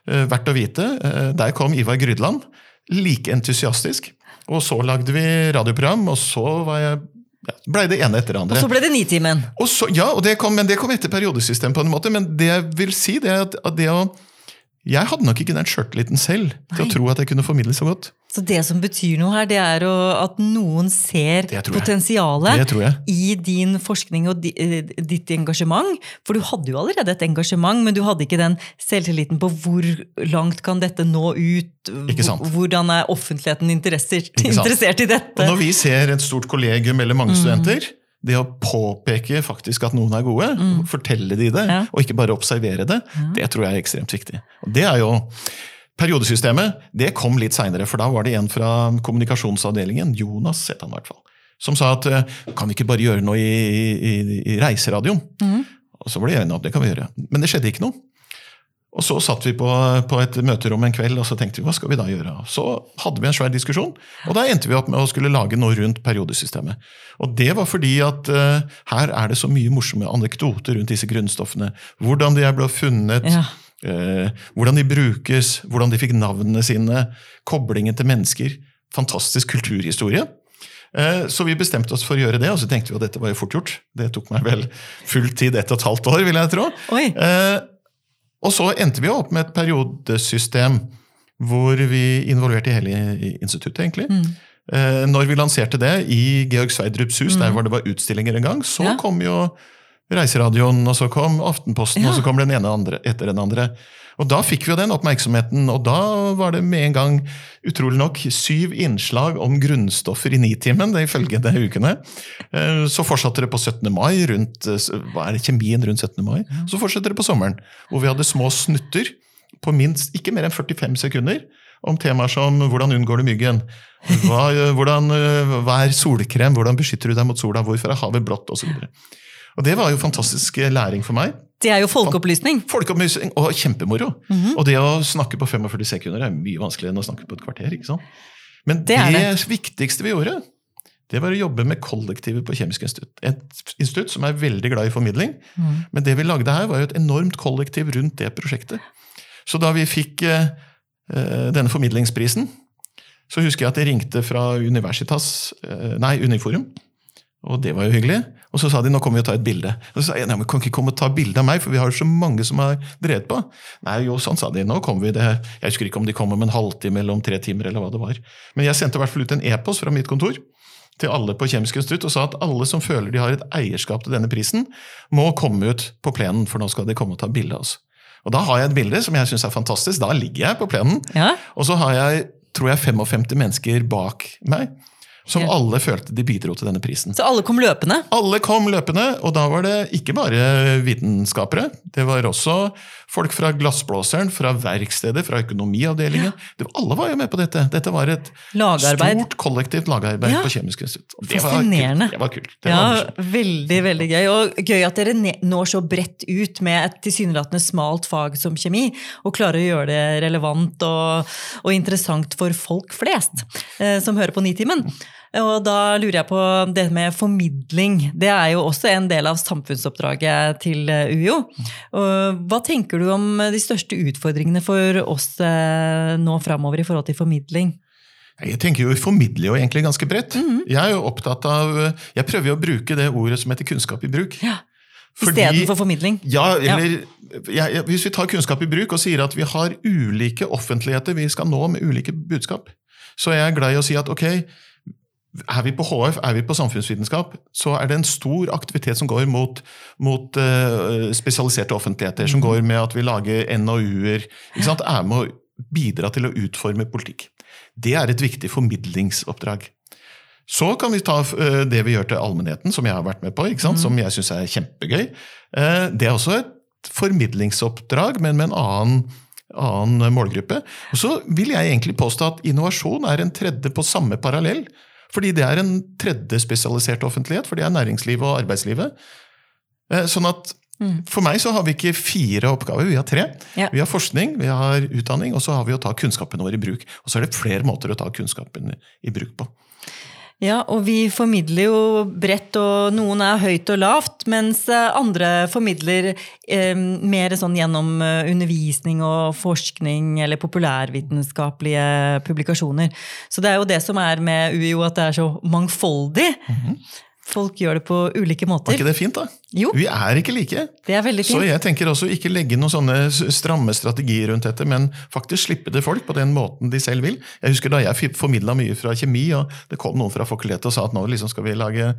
Speaker 2: eh, Verdt å vite. Eh, der kom Ivar Grydland. Like entusiastisk. Og så lagde vi radioprogram, og så var jeg ja, blei det ene etter det andre.
Speaker 1: Og så ble det Nitimen.
Speaker 2: Ja, og det kom, men det kom etter periodesystemet, på en måte. Men det jeg vil si, det er at, at det å Jeg hadde nok ikke den sjøltilliten selv til
Speaker 1: Nei.
Speaker 2: å tro at jeg kunne formidle så godt.
Speaker 1: Så det som betyr noe her, det er å, at noen ser potensialet i din forskning og di, eh, ditt engasjement. For du hadde jo allerede et engasjement, men du hadde ikke den selvtilliten på hvor langt kan dette nå ut? Hvordan er offentligheten interessert, interessert i
Speaker 2: Og
Speaker 1: dette?
Speaker 2: når vi ser et stort kollegium eller mange studenter, det å påpeke faktisk at noen er gode, fortelle de det,
Speaker 1: Ja.
Speaker 2: og ikke bare observere det, det tror jeg er ekstremt viktig. Og det er jo Periodesystemet det kom litt seinere, for da var det en fra kommunikasjonsavdelingen, Jonas het han i hvert fall, som sa at eh, kan vi ikke bare gjøre noe i, i, i reiseradioen? Og så ble det enig om det kan vi gjøre. Men det skjedde ikke noe. Og så satt vi på, på et møterom en kveld og så tenkte vi, hva skal vi da gjøre? Så hadde vi en svær diskusjon, og da endte vi opp med å skulle lage noe rundt periodesystemet. Og det var fordi at uh, her er det så mye morsomme anekdoter rundt disse grunnstoffene. Hvordan de er ble funnet,
Speaker 1: Ja.
Speaker 2: uh, hvordan de brukes, hvordan de fikk navnene sine, koblingen til mennesker. Fantastisk kulturhistorie. Eh, så vi bestemte oss for å gjøre det, og så tenkte vi at dette var jo fort gjort. Det tok meg vel full tid, ett og et halvt år, vil jeg tro.
Speaker 1: Oi.
Speaker 2: Og så endte vi opp med et periodesystem hvor vi involverte hele instituttet, egentlig.
Speaker 1: Mm.
Speaker 2: Eh, når vi lanserte det i Georg Sveidrups hus, der hvor det var utstillinger en gang, så
Speaker 1: Mm. Ja.
Speaker 2: kom jo Reiseradioen, og så kom Aftenposten,
Speaker 1: Ja.
Speaker 2: og så kom den ene andre, etter den andre. Og da fikk vi jo den oppmerksomheten, og da var det med en gang utrolig nok syv innslag om grunnstoffer i Nitimen, de følgende de ukene. Eh, Så fortsatte det på 17. mai, rundt, eh, hva er det, kjemien rundt 17. mai. Så fortsetter det på sommeren, hvor vi hadde små snutter på minst ikke mer enn 45 sekunder om temaer som hvordan unngår du myggen, hva, eh, hvordan, hva er solkrem, hvordan beskytter du deg mot sola, hvorfor er havet blått, osv. Og det var jo fantastisk læring for meg.
Speaker 1: Det er jo folkeopplysning.
Speaker 2: Folkeopplysning og kjempemoro.
Speaker 1: Mhm.
Speaker 2: Og det å snakke på 45 sekunder er mye vanskeligere enn å snakke på et kvarter. ikke sant? Men
Speaker 1: Det
Speaker 2: det,
Speaker 1: det.
Speaker 2: viktigste vi gjorde, det var å jobbe med kollektivet på Kjemisk institutt. Et institutt som er veldig glad i formidling.
Speaker 1: Mm.
Speaker 2: Men det vi lagde her, var jo et enormt kollektiv rundt det prosjektet. Så da vi fikk eh, eh, denne formidlingsprisen, så husker jeg at jeg ringte fra Universitas, eh, nei, Uniforum. Og det var jo hyggelig. Og så sa de nå kommer vi og tar et bilde. Og så sa jeg nei, men kan ikke komme og ta bilde av meg, for vi har jo så mange som har drevet på. Nei, jo, sånn sa de. Nå kommer vi det. Jeg husker ikke om de kom om en halvtime eller om tre timer, eller hva det var. Men jeg sendte i hvert fall ut en e-post fra mitt kontor til alle på Kjemisk institutt og sa at alle som føler de har et eierskap til denne prisen, må komme ut på plenen, for nå skal de komme og ta bilde av oss. Og da har jeg et bilde som jeg syns er fantastisk. Da ligger jeg på plenen,
Speaker 1: Ja.
Speaker 2: og så har jeg tror jeg 55 mennesker bak meg, som
Speaker 1: Ja.
Speaker 2: alle følte de bidro til denne prisen.
Speaker 1: Så alle kom løpende.
Speaker 2: Alle kom løpende, og da var det ikke bare vitenskapere. Det var også folk fra Glassblåseren, fra verkstedet, fra økonomiavdelingen. Det alle var jo med på dette. Dette var et
Speaker 1: Lagarbeid.
Speaker 2: stort kollektivt lagarbeid
Speaker 1: Ja.
Speaker 2: på Kjemisk institutt. Det var kult. Det var kult. Det
Speaker 1: Ja,
Speaker 2: var
Speaker 1: veldig, veldig gøy. Og gøy at dere når så bredt ut med et tilsynelatende smalt fag som kjemi, og klarer å gjøre det relevant og, og interessant for folk flest eh, som hører på Nitimen. Og da lurer jeg på det med formidling. Det er jo også en del av samfunnsoppdraget til eh, UiO. Hva tenker du om de største utfordringene for oss eh, nå framover i forhold til formidling?
Speaker 2: Jeg tenker jo, formidler jo egentlig ganske bredt.
Speaker 1: Mhm.
Speaker 2: Jeg er jo opptatt av, jeg prøver jo å bruke det ordet som heter kunnskap i bruk.
Speaker 1: Ja, Istedenfor formidling?
Speaker 2: Ja, eller ja. Ja, Hvis vi tar kunnskap i bruk og sier at vi har ulike offentligheter vi skal nå med ulike budskap, så er jeg glad i å si at ok, er vi på HF, er vi på samfunnsvitenskap, så er det en stor aktivitet som går mot, mot uh, spesialiserte offentligheter, som går med at vi lager NOU-er. Er med å bidra til å utforme politikk. Det er et viktig formidlingsoppdrag. Så kan vi ta uh, det vi gjør til allmennheten, som jeg har vært med på, ikke sant? som jeg syns er kjempegøy. Uh, Det er også et formidlingsoppdrag, men med en annen, annen målgruppe. Og så vil jeg egentlig påstå at innovasjon er en tredje på samme parallell. Fordi det er en tredje spesialisert offentlighet, for det er næringslivet og arbeidslivet. Eh, Sånn at
Speaker 1: Mm.
Speaker 2: for meg så har vi ikke fire oppgaver, vi har tre.
Speaker 1: Ja.
Speaker 2: Vi har forskning, vi har utdanning, og så har vi å ta kunnskapen vår i bruk. Og så er det flere måter å ta kunnskapen i bruk på.
Speaker 1: Ja, og vi formidler jo bredt, og noen er høyt og lavt, mens eh, andre formidler eh, mer sånn gjennom eh, undervisning og forskning eller populærvitenskapelige publikasjoner. Så det er jo det som er med UiO, at det er så mangfoldig. Folk gjør det på ulike
Speaker 2: Var
Speaker 1: Er
Speaker 2: ikke det fint, da?
Speaker 1: Jo,
Speaker 2: Vi er ikke like.
Speaker 1: det er veldig fint.
Speaker 2: Så jeg tenker også ikke legge noen sånne stramme strategier rundt dette, men faktisk slippe det folk på den måten de selv vil. Jeg husker da jeg formidla mye fra kjemi, og det kom noen fra fakultetet og sa at nå liksom skal vi lage,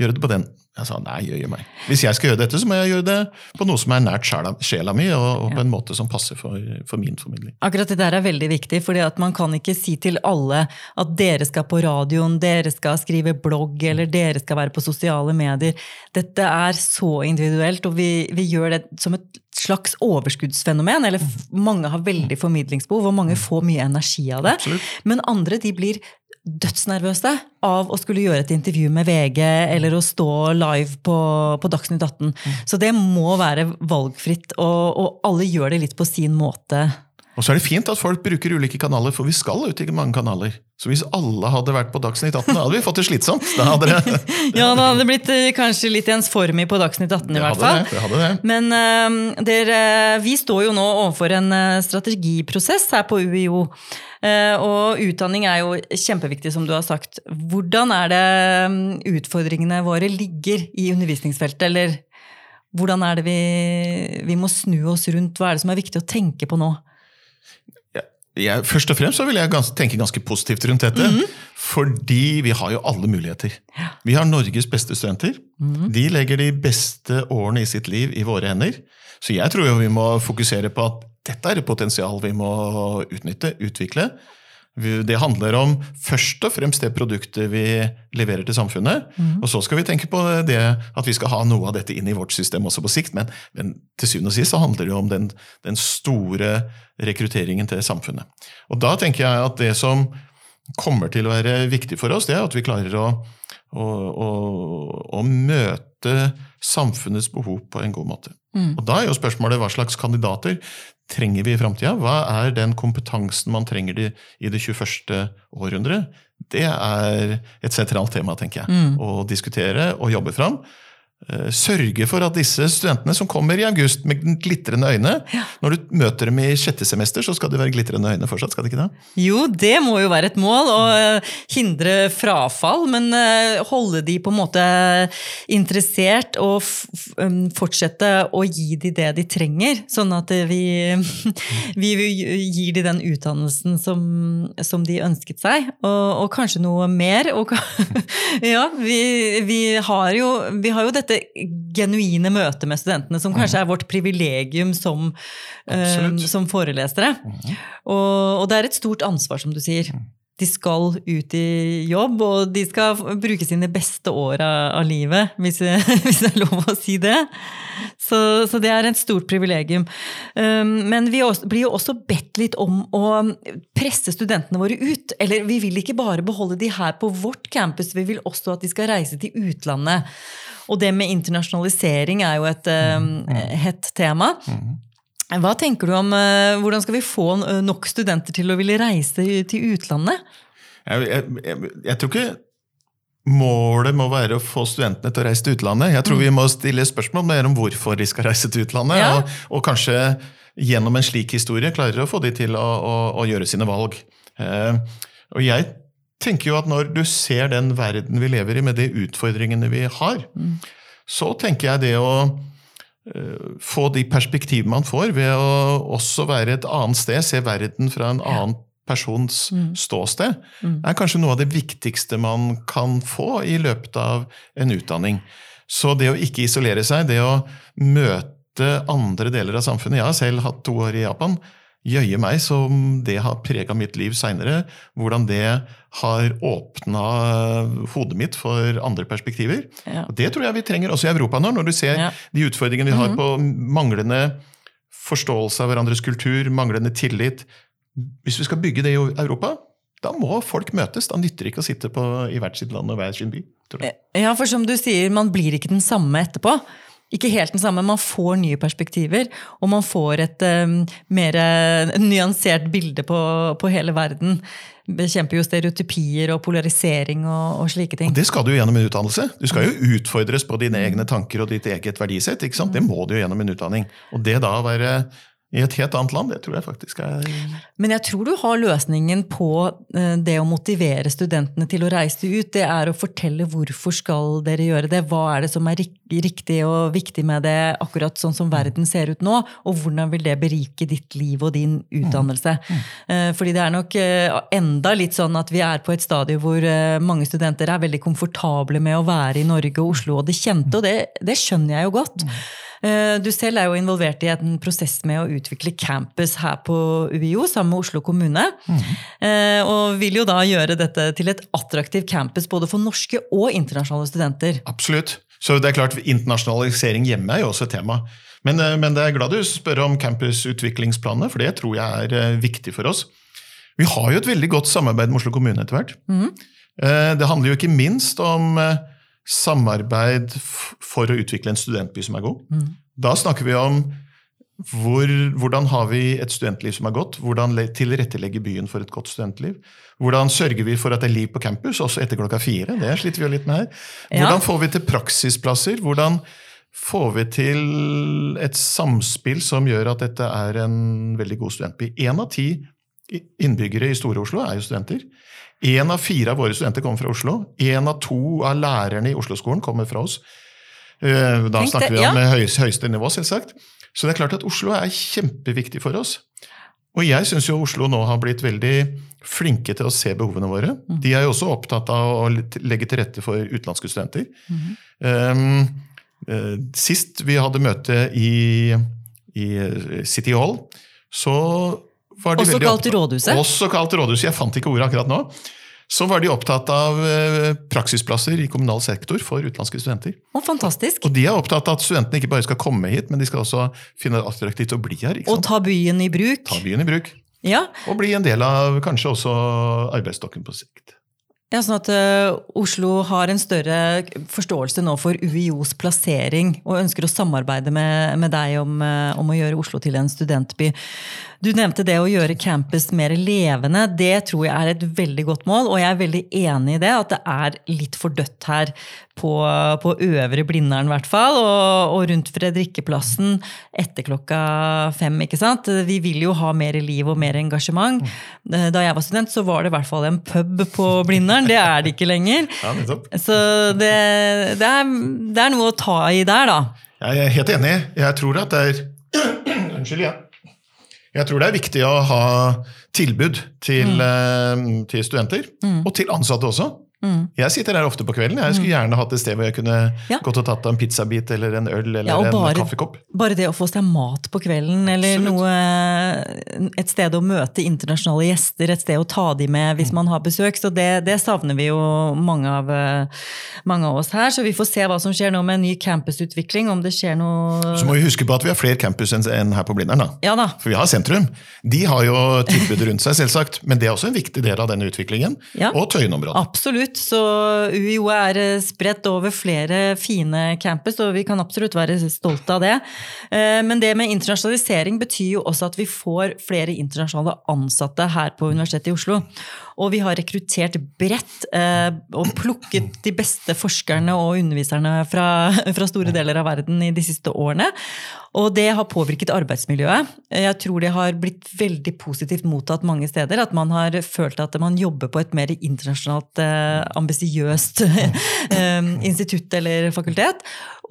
Speaker 2: gjøre det på den. Jeg sa nei, jøye meg. Hvis jeg skal gjøre dette, så må jeg gjøre det på noe som er nært sjela, sjela mi, og, og på en måte som passer for, for min formidling.
Speaker 1: Akkurat det der er veldig viktig, fordi at man kan ikke si til alle at dere skal på radioen, dere skal skrive blogg, eller dere skal være på sosiale medier. Dette er så individuelt, og vi, vi gjør det som et slags overskuddsfenomen. Eller mange har veldig formidlingsbehov, og mange får mye energi av det.
Speaker 2: Absolutt.
Speaker 1: Men andre de blir dødsnervøse av å skulle gjøre et intervju med VG eller å stå live på, på Dagsnytt 18. Så det må være valgfritt, og, og alle gjør det litt på sin måte.
Speaker 2: Og så er det fint at folk bruker ulike kanaler, for vi skal ut i mange kanaler. Så hvis alle hadde vært på Dagsnytt 18, da hadde vi fått det slitsomt. Da hadde det,
Speaker 1: Ja, da hadde det blitt eh, kanskje litt ensformig på Dagsnytt 18 i hvert fall.
Speaker 2: det, det hadde det.
Speaker 1: Men eh, dere, vi står jo nå overfor en eh, strategiprosess her på UiO. Eh, og utdanning er jo kjempeviktig, som du har sagt. Hvordan er det mm, utfordringene våre ligger i undervisningsfeltet? Eller hvordan er det vi, vi må snu oss rundt? Hva er det som er viktig å tenke på nå?
Speaker 2: Jeg, først og fremst så vil jeg gans tenke ganske positivt rundt dette. Fordi vi har jo alle muligheter. Vi har Norges beste studenter. De legger de beste årene i sitt liv i våre hender. Så jeg tror jo vi må fokusere på at dette er et potensial vi må utnytte, utvikle. Det handler om først og fremst det produktet vi leverer til samfunnet. Og så skal vi tenke på det at vi skal ha noe av dette inn i vårt system også på sikt. Men, men til syvende og sist så handler det jo om den, den store rekrutteringen til samfunnet. Og da tenker jeg at det som kommer til å være viktig for oss, det er at vi klarer å, å, å, å møte samfunnets behov på en god måte. Og da er jo spørsmålet hva slags kandidater trenger vi i framtida? Hva er den kompetansen man trenger i, det 21. århundre? Det er et sentralt tema, tenker jeg, å diskutere og jobbe fram. Eh, Sørge for at disse studentene som kommer i august med glitrende øyne Når du møter dem i sjette semester, så skal de være glitrende øyne fortsatt, skal de ikke det?
Speaker 1: Jo, det må jo være et mål, å eh, hindre frafall, men eh, holde de på en måte interessert og um, fortsette å gi de det de trenger, sånn at vi, vi gir de den utdannelsen som, som de ønsket seg, og, og kanskje noe mer. Og, ja, vi, vi, har jo, vi har jo dette genuine møtet med studentene, som kanskje er vårt privilegium som, eh, som forelesere. Og, og det er et stort ansvar, som du sier. De skal ut i jobb, og de skal bruke sine beste år av, av livet, hvis, hvis det er lov å si det. Så, så det er et stort privilegium. Um, Men vi også, blir jo også bedt litt om å presse studentene våre ut. Eller vi vil ikke bare beholde de her på vårt campus, vi vil også at de skal reise til utlandet. Og det med internasjonalisering er jo et um, hett tema. Hva tenker du om eh, hvordan skal vi få eh, nok studenter til å ville reise til utlandet?
Speaker 2: Jeg, jeg, jeg, jeg tror ikke målet må være å få studentene til å reise til utlandet. Jeg tror vi må stille spørsmål mer om hvorfor de skal reise til utlandet.
Speaker 1: Ja.
Speaker 2: Og, og kanskje gjennom en slik historie klarer å få de til å, å, å gjøre sine valg. Eh, og jeg tenker jo at når du ser den verden vi lever i, med de utfordringene vi har, så tenker jeg det å få de perspektivene man får ved å også være et annet sted, se verden fra en annen persons ståsted, er kanskje noe av det viktigste man kan få i løpet av en utdanning. Så det å ikke isolere seg, det å møte andre deler av samfunnet Jeg har selv hatt to år i Japan. Jøye meg som det har prega mitt liv seinere. Hvordan det har åpna hodet mitt for andre perspektiver.
Speaker 1: Ja.
Speaker 2: Og Det tror jeg vi trenger også i Europa nå, når du ser
Speaker 1: Ja.
Speaker 2: de utfordringene vi har på manglende forståelse av hverandres kultur, manglende tillit. Hvis vi skal bygge det i Europa, da må folk møtes. Da nytter det ikke å sitte på, i hvert sitt land og hver sin by. Tror jeg.
Speaker 1: Ja, for som du sier, man blir ikke den samme etterpå. Ikke helt den samme, man får nye perspektiver, og man får et um, mer eh, nyansert bilde på, på hele verden. Bekjemper jo stereotypier og polarisering og, og slike ting.
Speaker 2: Og det skal du jo gjennom en utdannelse. Du skal jo utfordres på dine egne tanker og ditt eget verdisett. ikke sant? Det må du jo gjennom en utdanning. Og det da å være i et helt annet land, det tror jeg faktisk er
Speaker 1: Men jeg tror du har løsningen på eh, det å motivere studentene til å reise ut. Det er å fortelle hvorfor skal dere gjøre det, hva er det som er riktig og viktig med det akkurat sånn som verden ser ut nå, og hvordan vil det berike ditt liv og din utdannelse. Eh, Fordi det er nok eh, enda litt sånn at vi er på et stadium hvor mange studenter er veldig komfortable med å være i Norge og Oslo og det kjente, og det, det skjønner jeg jo godt. Eh, Du selv er jo involvert i en prosess med å utvikle campus her på UiO sammen med Oslo kommune. Mm. Og vil jo da gjøre dette til et attraktivt campus både for norske og internasjonale studenter.
Speaker 2: Absolutt. Så det er klart, internasjonalisering hjemme er jo også et tema. Men, eh, men det er glad du spør om campusutviklingsplanene, for det tror jeg er eh, viktig for oss. Vi har jo et veldig godt samarbeid med Oslo kommune etter hvert. Mm. Det handler jo ikke minst om eh, samarbeid for å utvikle en studentby som er god. Da snakker vi om Hvor, hvordan har vi et studentliv som er godt? Hvordan le- tilrettelegge byen for et godt studentliv? Hvordan sørger vi for at det er liv på campus også etter klokka fire? Det sliter vi jo litt med her. Hvordan får vi til praksisplasser? Hvordan får vi til et samspill som gjør at dette er en veldig god studentby? Én av ti innbyggere i Store-Oslo er jo studenter. Én av fire av våre studenter kommer fra Oslo. Én av to av lærerne i Oslo-skolen kommer fra oss. Eh, Da
Speaker 1: Tenk
Speaker 2: snakker
Speaker 1: det,
Speaker 2: vi om høyeste, høyeste nivå, selvsagt. Så det er klart at Oslo er kjempeviktig for oss. Og jeg syns jo Oslo nå har blitt veldig flinke til å se behovene våre.
Speaker 1: Mm.
Speaker 2: De er jo også opptatt av å legge til rette for utenlandske studenter.
Speaker 1: Mhm.
Speaker 2: Um, eh, sist vi hadde møte i, i City Hall, så var de
Speaker 1: Også
Speaker 2: veldig
Speaker 1: kalt Rådhuset?
Speaker 2: Også kalt Rådhuset. Jeg fant ikke ordet akkurat nå. Så var de opptatt av eh, praksisplasser i kommunal sektor for utenlandske studenter.
Speaker 1: Og fantastisk.
Speaker 2: Og de er opptatt av at studentene ikke bare skal komme hit, men de skal også finne det attraktivt å bli her.
Speaker 1: Og ta byen i bruk.
Speaker 2: Ta byen i bruk.
Speaker 1: Ja,
Speaker 2: Og bli en del av kanskje også arbeidsstokken på sikt.
Speaker 1: Ja, sånn at uh, Oslo har en større forståelse nå for UiOs plassering, og ønsker å samarbeide med, med deg om, uh, om å gjøre Oslo til en studentby. Du nevnte det å gjøre campus mer levende. Det tror jeg er et veldig godt mål, og jeg er veldig enig i det. At det er litt for dødt her på, på Øvre Blindern, i hvert fall. Og, og rundt Fredrikkeplassen etter klokka fem. ikke sant? Vi vil jo ha mer liv og mer engasjement. Da jeg var student, så var det i hvert fall en pub på Blindern. Det er det ikke lenger.
Speaker 2: Ja.
Speaker 1: Så det, det, er, det er noe å ta i der, da.
Speaker 2: Jeg er helt enig. Jeg tror at det er Unnskyld, ja. Jeg tror det er viktig å ha tilbud til, mm. til studenter, og til ansatte også. Jeg sitter her ofte på kvelden. Jeg skulle gjerne hatt et sted hvor jeg kunne
Speaker 1: Ja.
Speaker 2: gått og tatt en pizzabit eller en øl eller
Speaker 1: Ja,
Speaker 2: en
Speaker 1: bare-
Speaker 2: kaffekopp.
Speaker 1: Bare det å få seg mat på kvelden, eller noe, et sted å møte internasjonale gjester, et sted å ta de med hvis man har besøk. Så det, det savner vi jo mange av, eh, mange av oss her. Så vi får se hva som skjer nå med en ny campusutvikling, om det skjer noe
Speaker 2: Så må vi huske på at vi har flere campus enn her på Blindern. da.
Speaker 1: Ja da.
Speaker 2: For vi har sentrum. De har jo tilbud rundt seg, selvsagt. Men det er også en viktig del av denne utviklingen.
Speaker 1: Ja.
Speaker 2: Og Tøyenområdet.
Speaker 1: Absolutt. Så UiO er eh, spredt over flere fine campus, og vi kan absolutt være stolte av det. Eh, Men det med internasjonalisering betyr jo også at vi får flere internasjonale ansatte her på Universitetet i Oslo. Og vi har rekruttert bredt eh, og plukket de beste forskerne og underviserne fra, fra store deler av verden i de siste årene. Og det har påvirket arbeidsmiljøet. Jeg tror det har blitt veldig positivt mottatt mange steder. At man har følt at man jobber på et mer internasjonalt eh, ambisiøst eh, institutt eller fakultet.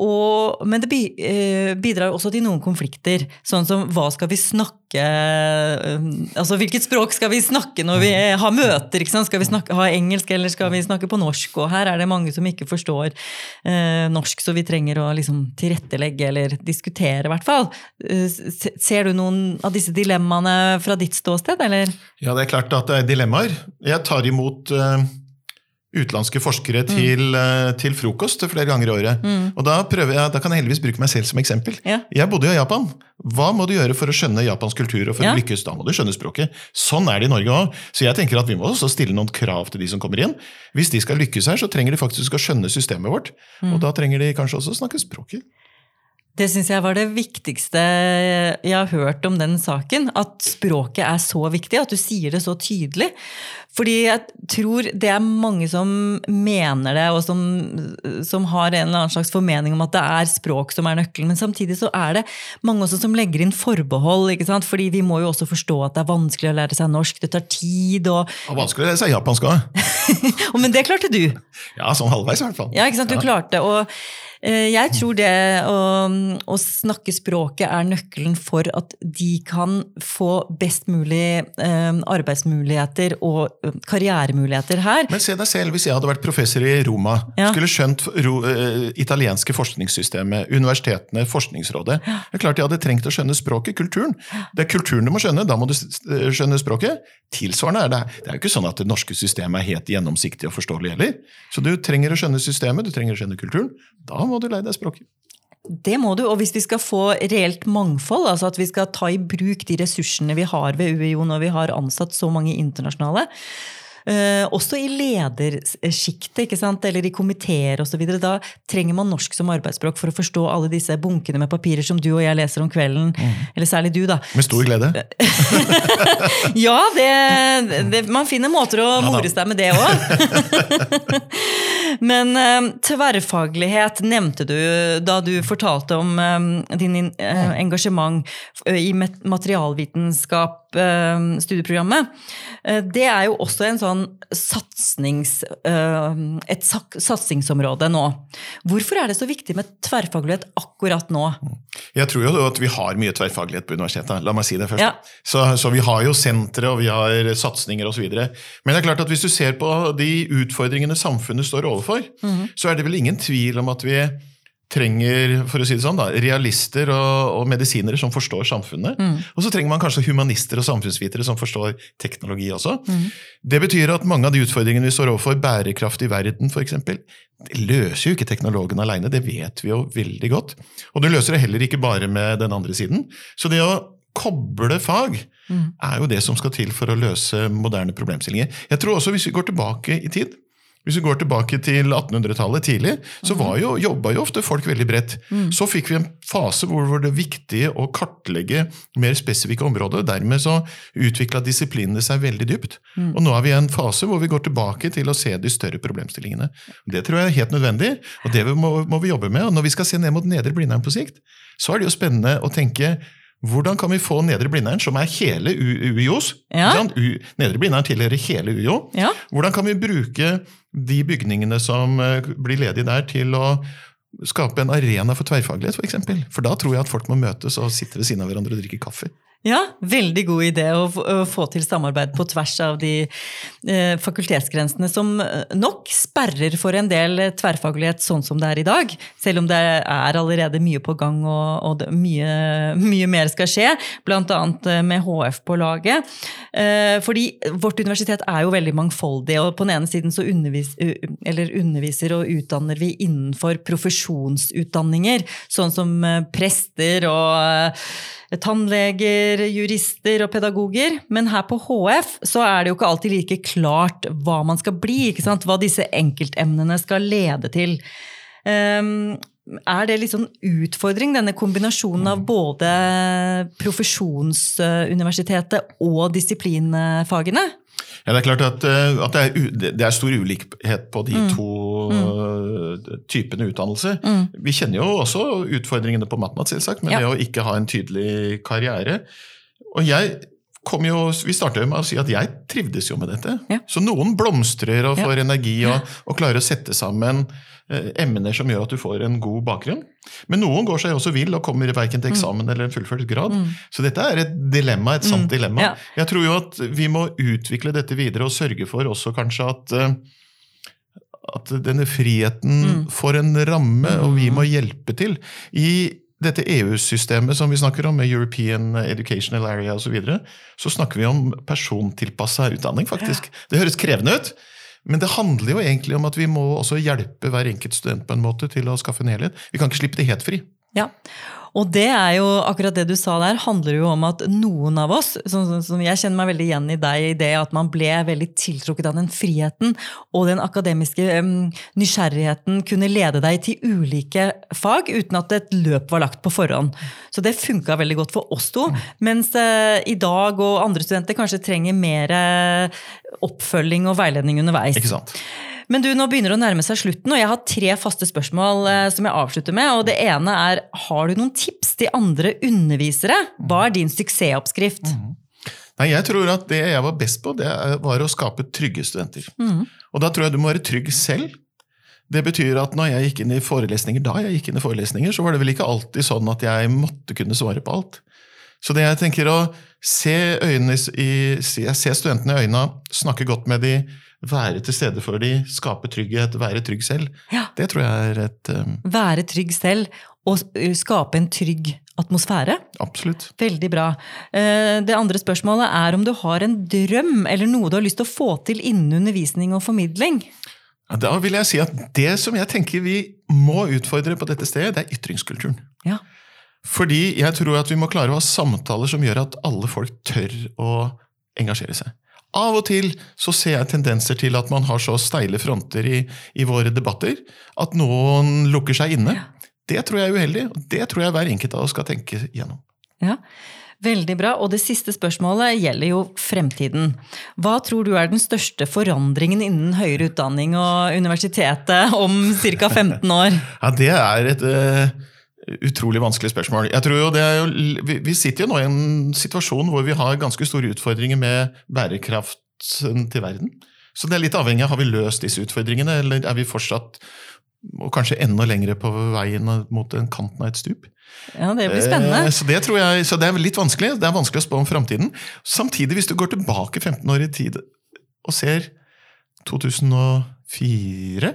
Speaker 1: Og, men det eh, bidrar også til noen konflikter. Sånn som hva skal vi snakke eh, Altså hvilket språk skal vi snakke når vi har møter? Skal vi snakke, ha engelsk, eller skal vi snakke på norsk? Og her er det mange som ikke forstår eh, norsk, så vi trenger å liksom tilrettelegge eller diskutere, hvert fall. Eh, Ser du noen av disse dilemmaene fra ditt ståsted, eller?
Speaker 2: Ja, det er klart at det er dilemmaer. Jeg tar imot eh, utenlandske forskere til, mm. til frokost flere ganger i året. Og da, jeg, da kan jeg heldigvis bruke meg selv som eksempel.
Speaker 1: Ja.
Speaker 2: Jeg bodde jo i Japan. Hva må du gjøre for å skjønne japansk kultur? og for
Speaker 1: Ja.
Speaker 2: å lykkes? Da må du skjønne språket. Sånn er det i Norge òg. Så jeg tenker at vi må også stille noen krav til de som kommer inn. Hvis de skal lykkes her, så trenger de faktisk å skjønne systemet vårt. Og da trenger de kanskje også å snakke språket.
Speaker 1: Det syns jeg var det viktigste jeg har hørt om den saken. At språket er så viktig, at du sier det så tydelig. Fordi jeg tror det er mange som mener det, og som, som har en eller annen slags formening om at det er språk som er nøkkelen. Men samtidig så er det mange også som legger inn forbehold. ikke sant? Fordi vi må jo også forstå at det er vanskelig å lære seg norsk, det tar tid. Og,
Speaker 2: Det er vanskelig å lære seg japansk òg.
Speaker 1: men det klarte du!
Speaker 2: Ja, sånn halvveis i hvert fall.
Speaker 1: Ja, ikke sant? Du klarte og Jeg tror det å, å snakke språket er nøkkelen for at de kan få best mulig eh, arbeidsmuligheter og eh, karrieremuligheter her.
Speaker 2: Men se deg selv, hvis jeg hadde vært professor i Roma,
Speaker 1: Ja.
Speaker 2: skulle skjønt ro, eh, italienske forskningssystemet, universitetene, Forskningsrådet Det er klart jeg hadde trengt å skjønne språket, kulturen. Det er kulturen du må skjønne, da må du eh, skjønne språket. Tilsvarende er det Det er jo ikke sånn at det norske systemet er helt gjennomsiktig og forståelig heller. Så du trenger å skjønne systemet, du trenger å skjønne kulturen. Da må du lære deg språket.
Speaker 1: Det må du, og hvis vi skal få reelt mangfold, altså at vi skal ta i bruk de ressursene vi har ved UiO når vi har ansatt så mange internasjonale, Eh, også i ledersjiktet, eller i komiteer osv. Da trenger man norsk som arbeidsspråk for å forstå alle disse bunkene med papirer som du og jeg leser om kvelden. Eller særlig du, da.
Speaker 2: Med stor glede.
Speaker 1: Ja, det, det, man finner måter å
Speaker 2: da.
Speaker 1: more seg med det òg. Men eh, tverrfaglighet nevnte du da du fortalte om eh, din in- eh, engasjement i materialvitenskap, studieprogrammet. Eh, det er jo også en sånn satsings, eh, et satsingsområde nå. Hvorfor er det så viktig med tverrfaglighet akkurat nå?
Speaker 2: Jeg tror jo at vi har mye tverrfaglighet på universitetet. La meg si det først.
Speaker 1: Ja.
Speaker 2: Så, så vi har jo sentre og vi har satsinger osv. Men det er klart at hvis du ser på de utfordringene samfunnet står overfor,
Speaker 1: Mhm.
Speaker 2: så er det vel ingen tvil om at vi trenger for å si det sånn da, realister og, og medisinere som forstår samfunnet.
Speaker 1: Mm.
Speaker 2: Og så trenger man kanskje humanister og samfunnsvitere som forstår teknologi også.
Speaker 1: Mm.
Speaker 2: Det betyr at mange av de utfordringene vi står overfor, bærekraft i verden f.eks., det løser jo ikke teknologen alene, det vet vi jo veldig godt. Og du løser det heller ikke bare med den andre siden. Så det å koble fag
Speaker 1: mm.
Speaker 2: er jo det som skal til for å løse moderne problemstillinger. Jeg tror også hvis vi går tilbake i tid, hvis vi går tilbake til 1800-tallet tidlig, så var jo, jobba jo ofte folk veldig bredt. Så fikk vi en fase hvor det var viktig å kartlegge mer spesifikke områder. Dermed så utvikla disiplinene seg veldig dypt. Og nå er vi i en fase hvor vi går tilbake til å se de større problemstillingene. Det tror jeg er helt nødvendig, og det må, må vi jobbe med. Og når vi skal se ned mot Nedre Blindern på sikt, så er det jo spennende å tenke hvordan kan vi få Nedre Blindern, som er hele UiOs
Speaker 1: Ja.
Speaker 2: Nedre Blindern tilhører hele UiO.
Speaker 1: Ja.
Speaker 2: Hvordan kan vi bruke de bygningene som eh, blir ledige der, til å skape en arena for tverrfaglighet, f.eks.? For, for da tror jeg at folk må møtes og sitte ved siden av hverandre og drikke kaffe.
Speaker 1: Ja, veldig god idé å, få- til samarbeid på tvers av de eh, fakultetsgrensene som eh, nok sperrer for en del eh, tverrfaglighet sånn som det er i dag. Selv om det er allerede mye på gang og, mye, mye mer skal skje, bl.a. med HF på laget. Fordi vårt universitet er jo veldig mangfoldig, og på den ene siden så undervis, eller underviser og utdanner vi innenfor profesjonsutdanninger, sånn som prester og tannleger, jurister og pedagoger. Men her på HF så er det jo ikke alltid like klart hva man skal bli, ikke sant? hva disse enkeltemnene skal lede til. Um, er det litt sånn utfordring, denne kombinasjonen av både profesjonsuniversitetet og disiplinfagene?
Speaker 2: Ja, Det er klart at, eh, at det, er, det er stor ulikhet på de
Speaker 1: Mm.
Speaker 2: to mm. typene utdannelse.
Speaker 1: Mm.
Speaker 2: Vi kjenner jo også utfordringene på MatMat, selvsagt, men
Speaker 1: Ja.
Speaker 2: det å ikke ha en tydelig karriere. Og jeg kom jo, Vi starta jo med å si at jeg trivdes jo med dette.
Speaker 1: Ja.
Speaker 2: Så noen blomstrer og får energi og, og klarer å sette sammen eh, emner som gjør at du får en god bakgrunn. Men noen går seg også vill og kommer verken til eksamen eller en fullført grad.
Speaker 1: Mm.
Speaker 2: Så dette er et dilemma, et sant
Speaker 1: Mm.
Speaker 2: dilemma.
Speaker 1: Ja.
Speaker 2: Jeg tror jo at vi må utvikle dette videre og sørge for også kanskje at eh, at denne friheten
Speaker 1: Mm.
Speaker 2: får en ramme, og vi må hjelpe til. I dette EU-systemet som vi snakker om, med European Educational Area osv., så, videre, så snakker vi om persontilpassa utdanning, faktisk. Det høres krevende ut, men det handler jo egentlig om at vi må også hjelpe hver enkelt student på en måte til å skaffe en helhet. Vi kan ikke slippe det helt fri.
Speaker 1: Ja, og det er jo akkurat det du sa der, handler jo om at noen av oss, som, som- som jeg kjenner meg veldig igjen i deg, i det at man ble veldig tiltrukket av den friheten og den akademiske um, nysgjerrigheten kunne lede deg til ulike fag uten at et løp var lagt på forhånd. Så det funka veldig godt for oss to. Mens uh, i dag og andre studenter kanskje trenger mer uh, oppfølging og veiledning underveis.
Speaker 2: Ikke sant?
Speaker 1: Men du, nå begynner det å nærme seg slutten, og jeg har tre faste spørsmål eh, som jeg avslutter med. og Det ene er, har du noen tips til andre undervisere? Hva er din suksessoppskrift?
Speaker 2: Nei, Jeg tror at det jeg var best på, det var å skape trygge studenter.
Speaker 1: Mm.
Speaker 2: Og da tror jeg du må være trygg selv. Det betyr at når jeg gikk inn i forelesninger, da jeg gikk inn i forelesninger, så var det vel ikke alltid sånn at jeg måtte kunne svare på alt. Så det jeg tenker å se, øynene i, se se studentene i øynene, snakke godt med de, være til stede for de, skape trygghet, være trygg selv,
Speaker 1: Ja.
Speaker 2: det tror jeg er et um,
Speaker 1: Være trygg selv og eh, skape en trygg atmosfære?
Speaker 2: Absolutt.
Speaker 1: Veldig bra. Eh, Det andre spørsmålet er om du har en drøm eller noe du har lyst til å få til innen undervisning og formidling?
Speaker 2: Da vil jeg si at det som jeg tenker vi må utfordre på dette stedet, det er ytringskulturen.
Speaker 1: Ja.
Speaker 2: Fordi jeg tror at vi må klare å ha samtaler som gjør at alle folk tør å engasjere seg. Av og til så ser jeg tendenser til at man har så steile fronter i, i våre debatter at noen lukker seg inne. Det tror jeg er uheldig, og det tror jeg hver enkelt av oss skal tenke gjennom.
Speaker 1: Ja, Veldig bra. Og det siste spørsmålet gjelder jo fremtiden. Hva tror du er den største forandringen innen høyere utdanning og universitetet om ca. 15 år?
Speaker 2: Ja, Det er et uh, utrolig vanskelig spørsmål. Jeg tror jo det er jo, vi, sitter jo nå i en situasjon hvor vi har ganske store utfordringer med bærekraften til verden. Så det er litt avhengig av har vi løst disse utfordringene, eller er vi fortsatt og kanskje enda lenger på veien mot en kanten av et stup.
Speaker 1: Ja, Det blir spennende.
Speaker 2: Eh, så det, jeg, så det er litt vanskelig. Det er vanskelig å spå om framtiden. Samtidig, hvis du går tilbake 15 år i tid og ser 2004,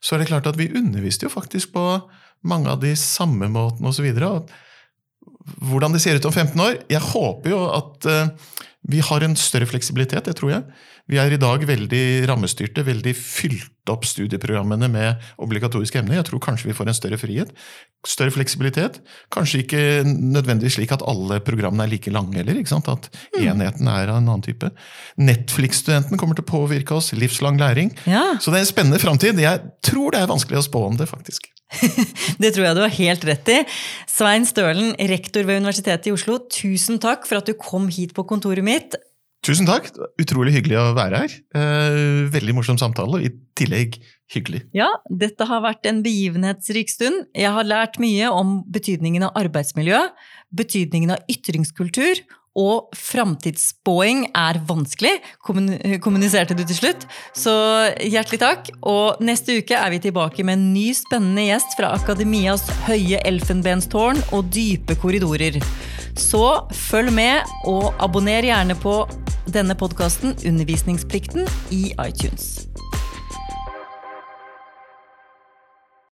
Speaker 2: så er det klart at vi underviste jo faktisk på mange av de samme måtene osv. Hvordan det ser ut om 15 år Jeg håper jo at uh, vi har en større fleksibilitet, det tror jeg. Vi er i dag veldig rammestyrte, veldig opp studieprogrammene med obligatoriske emner. Jeg tror kanskje vi får en større frihet. Større fleksibilitet. Kanskje ikke nødvendigvis slik at alle programmene er like lange heller. ikke sant? At mm. enheten er av en annen type. Netflix-studenten kommer til å påvirke oss. Livslang læring.
Speaker 1: Ja.
Speaker 2: Så det er en spennende framtid. Jeg tror det er vanskelig å spå om det, faktisk.
Speaker 1: det tror jeg du har helt rett i. Svein Stølen, rektor ved Universitetet i Oslo, tusen takk for at du kom hit på kontoret mitt.
Speaker 2: Tusen takk. Utrolig hyggelig å være her. Eh, veldig morsom samtale, og i tillegg hyggelig.
Speaker 1: Ja, dette har vært en begivenhetsrik stund. Jeg har lært mye om betydningen av arbeidsmiljø, betydningen av ytringskultur, og framtidsspåing er vanskelig, kommuniserte du til slutt. Så hjertelig takk. Og neste uke er vi tilbake med en ny spennende gjest fra Akademias høye elfenbenstårn og dype korridorer. Så følg med, og abonner gjerne på denne podkasten, undervisningsplikten, i iTunes.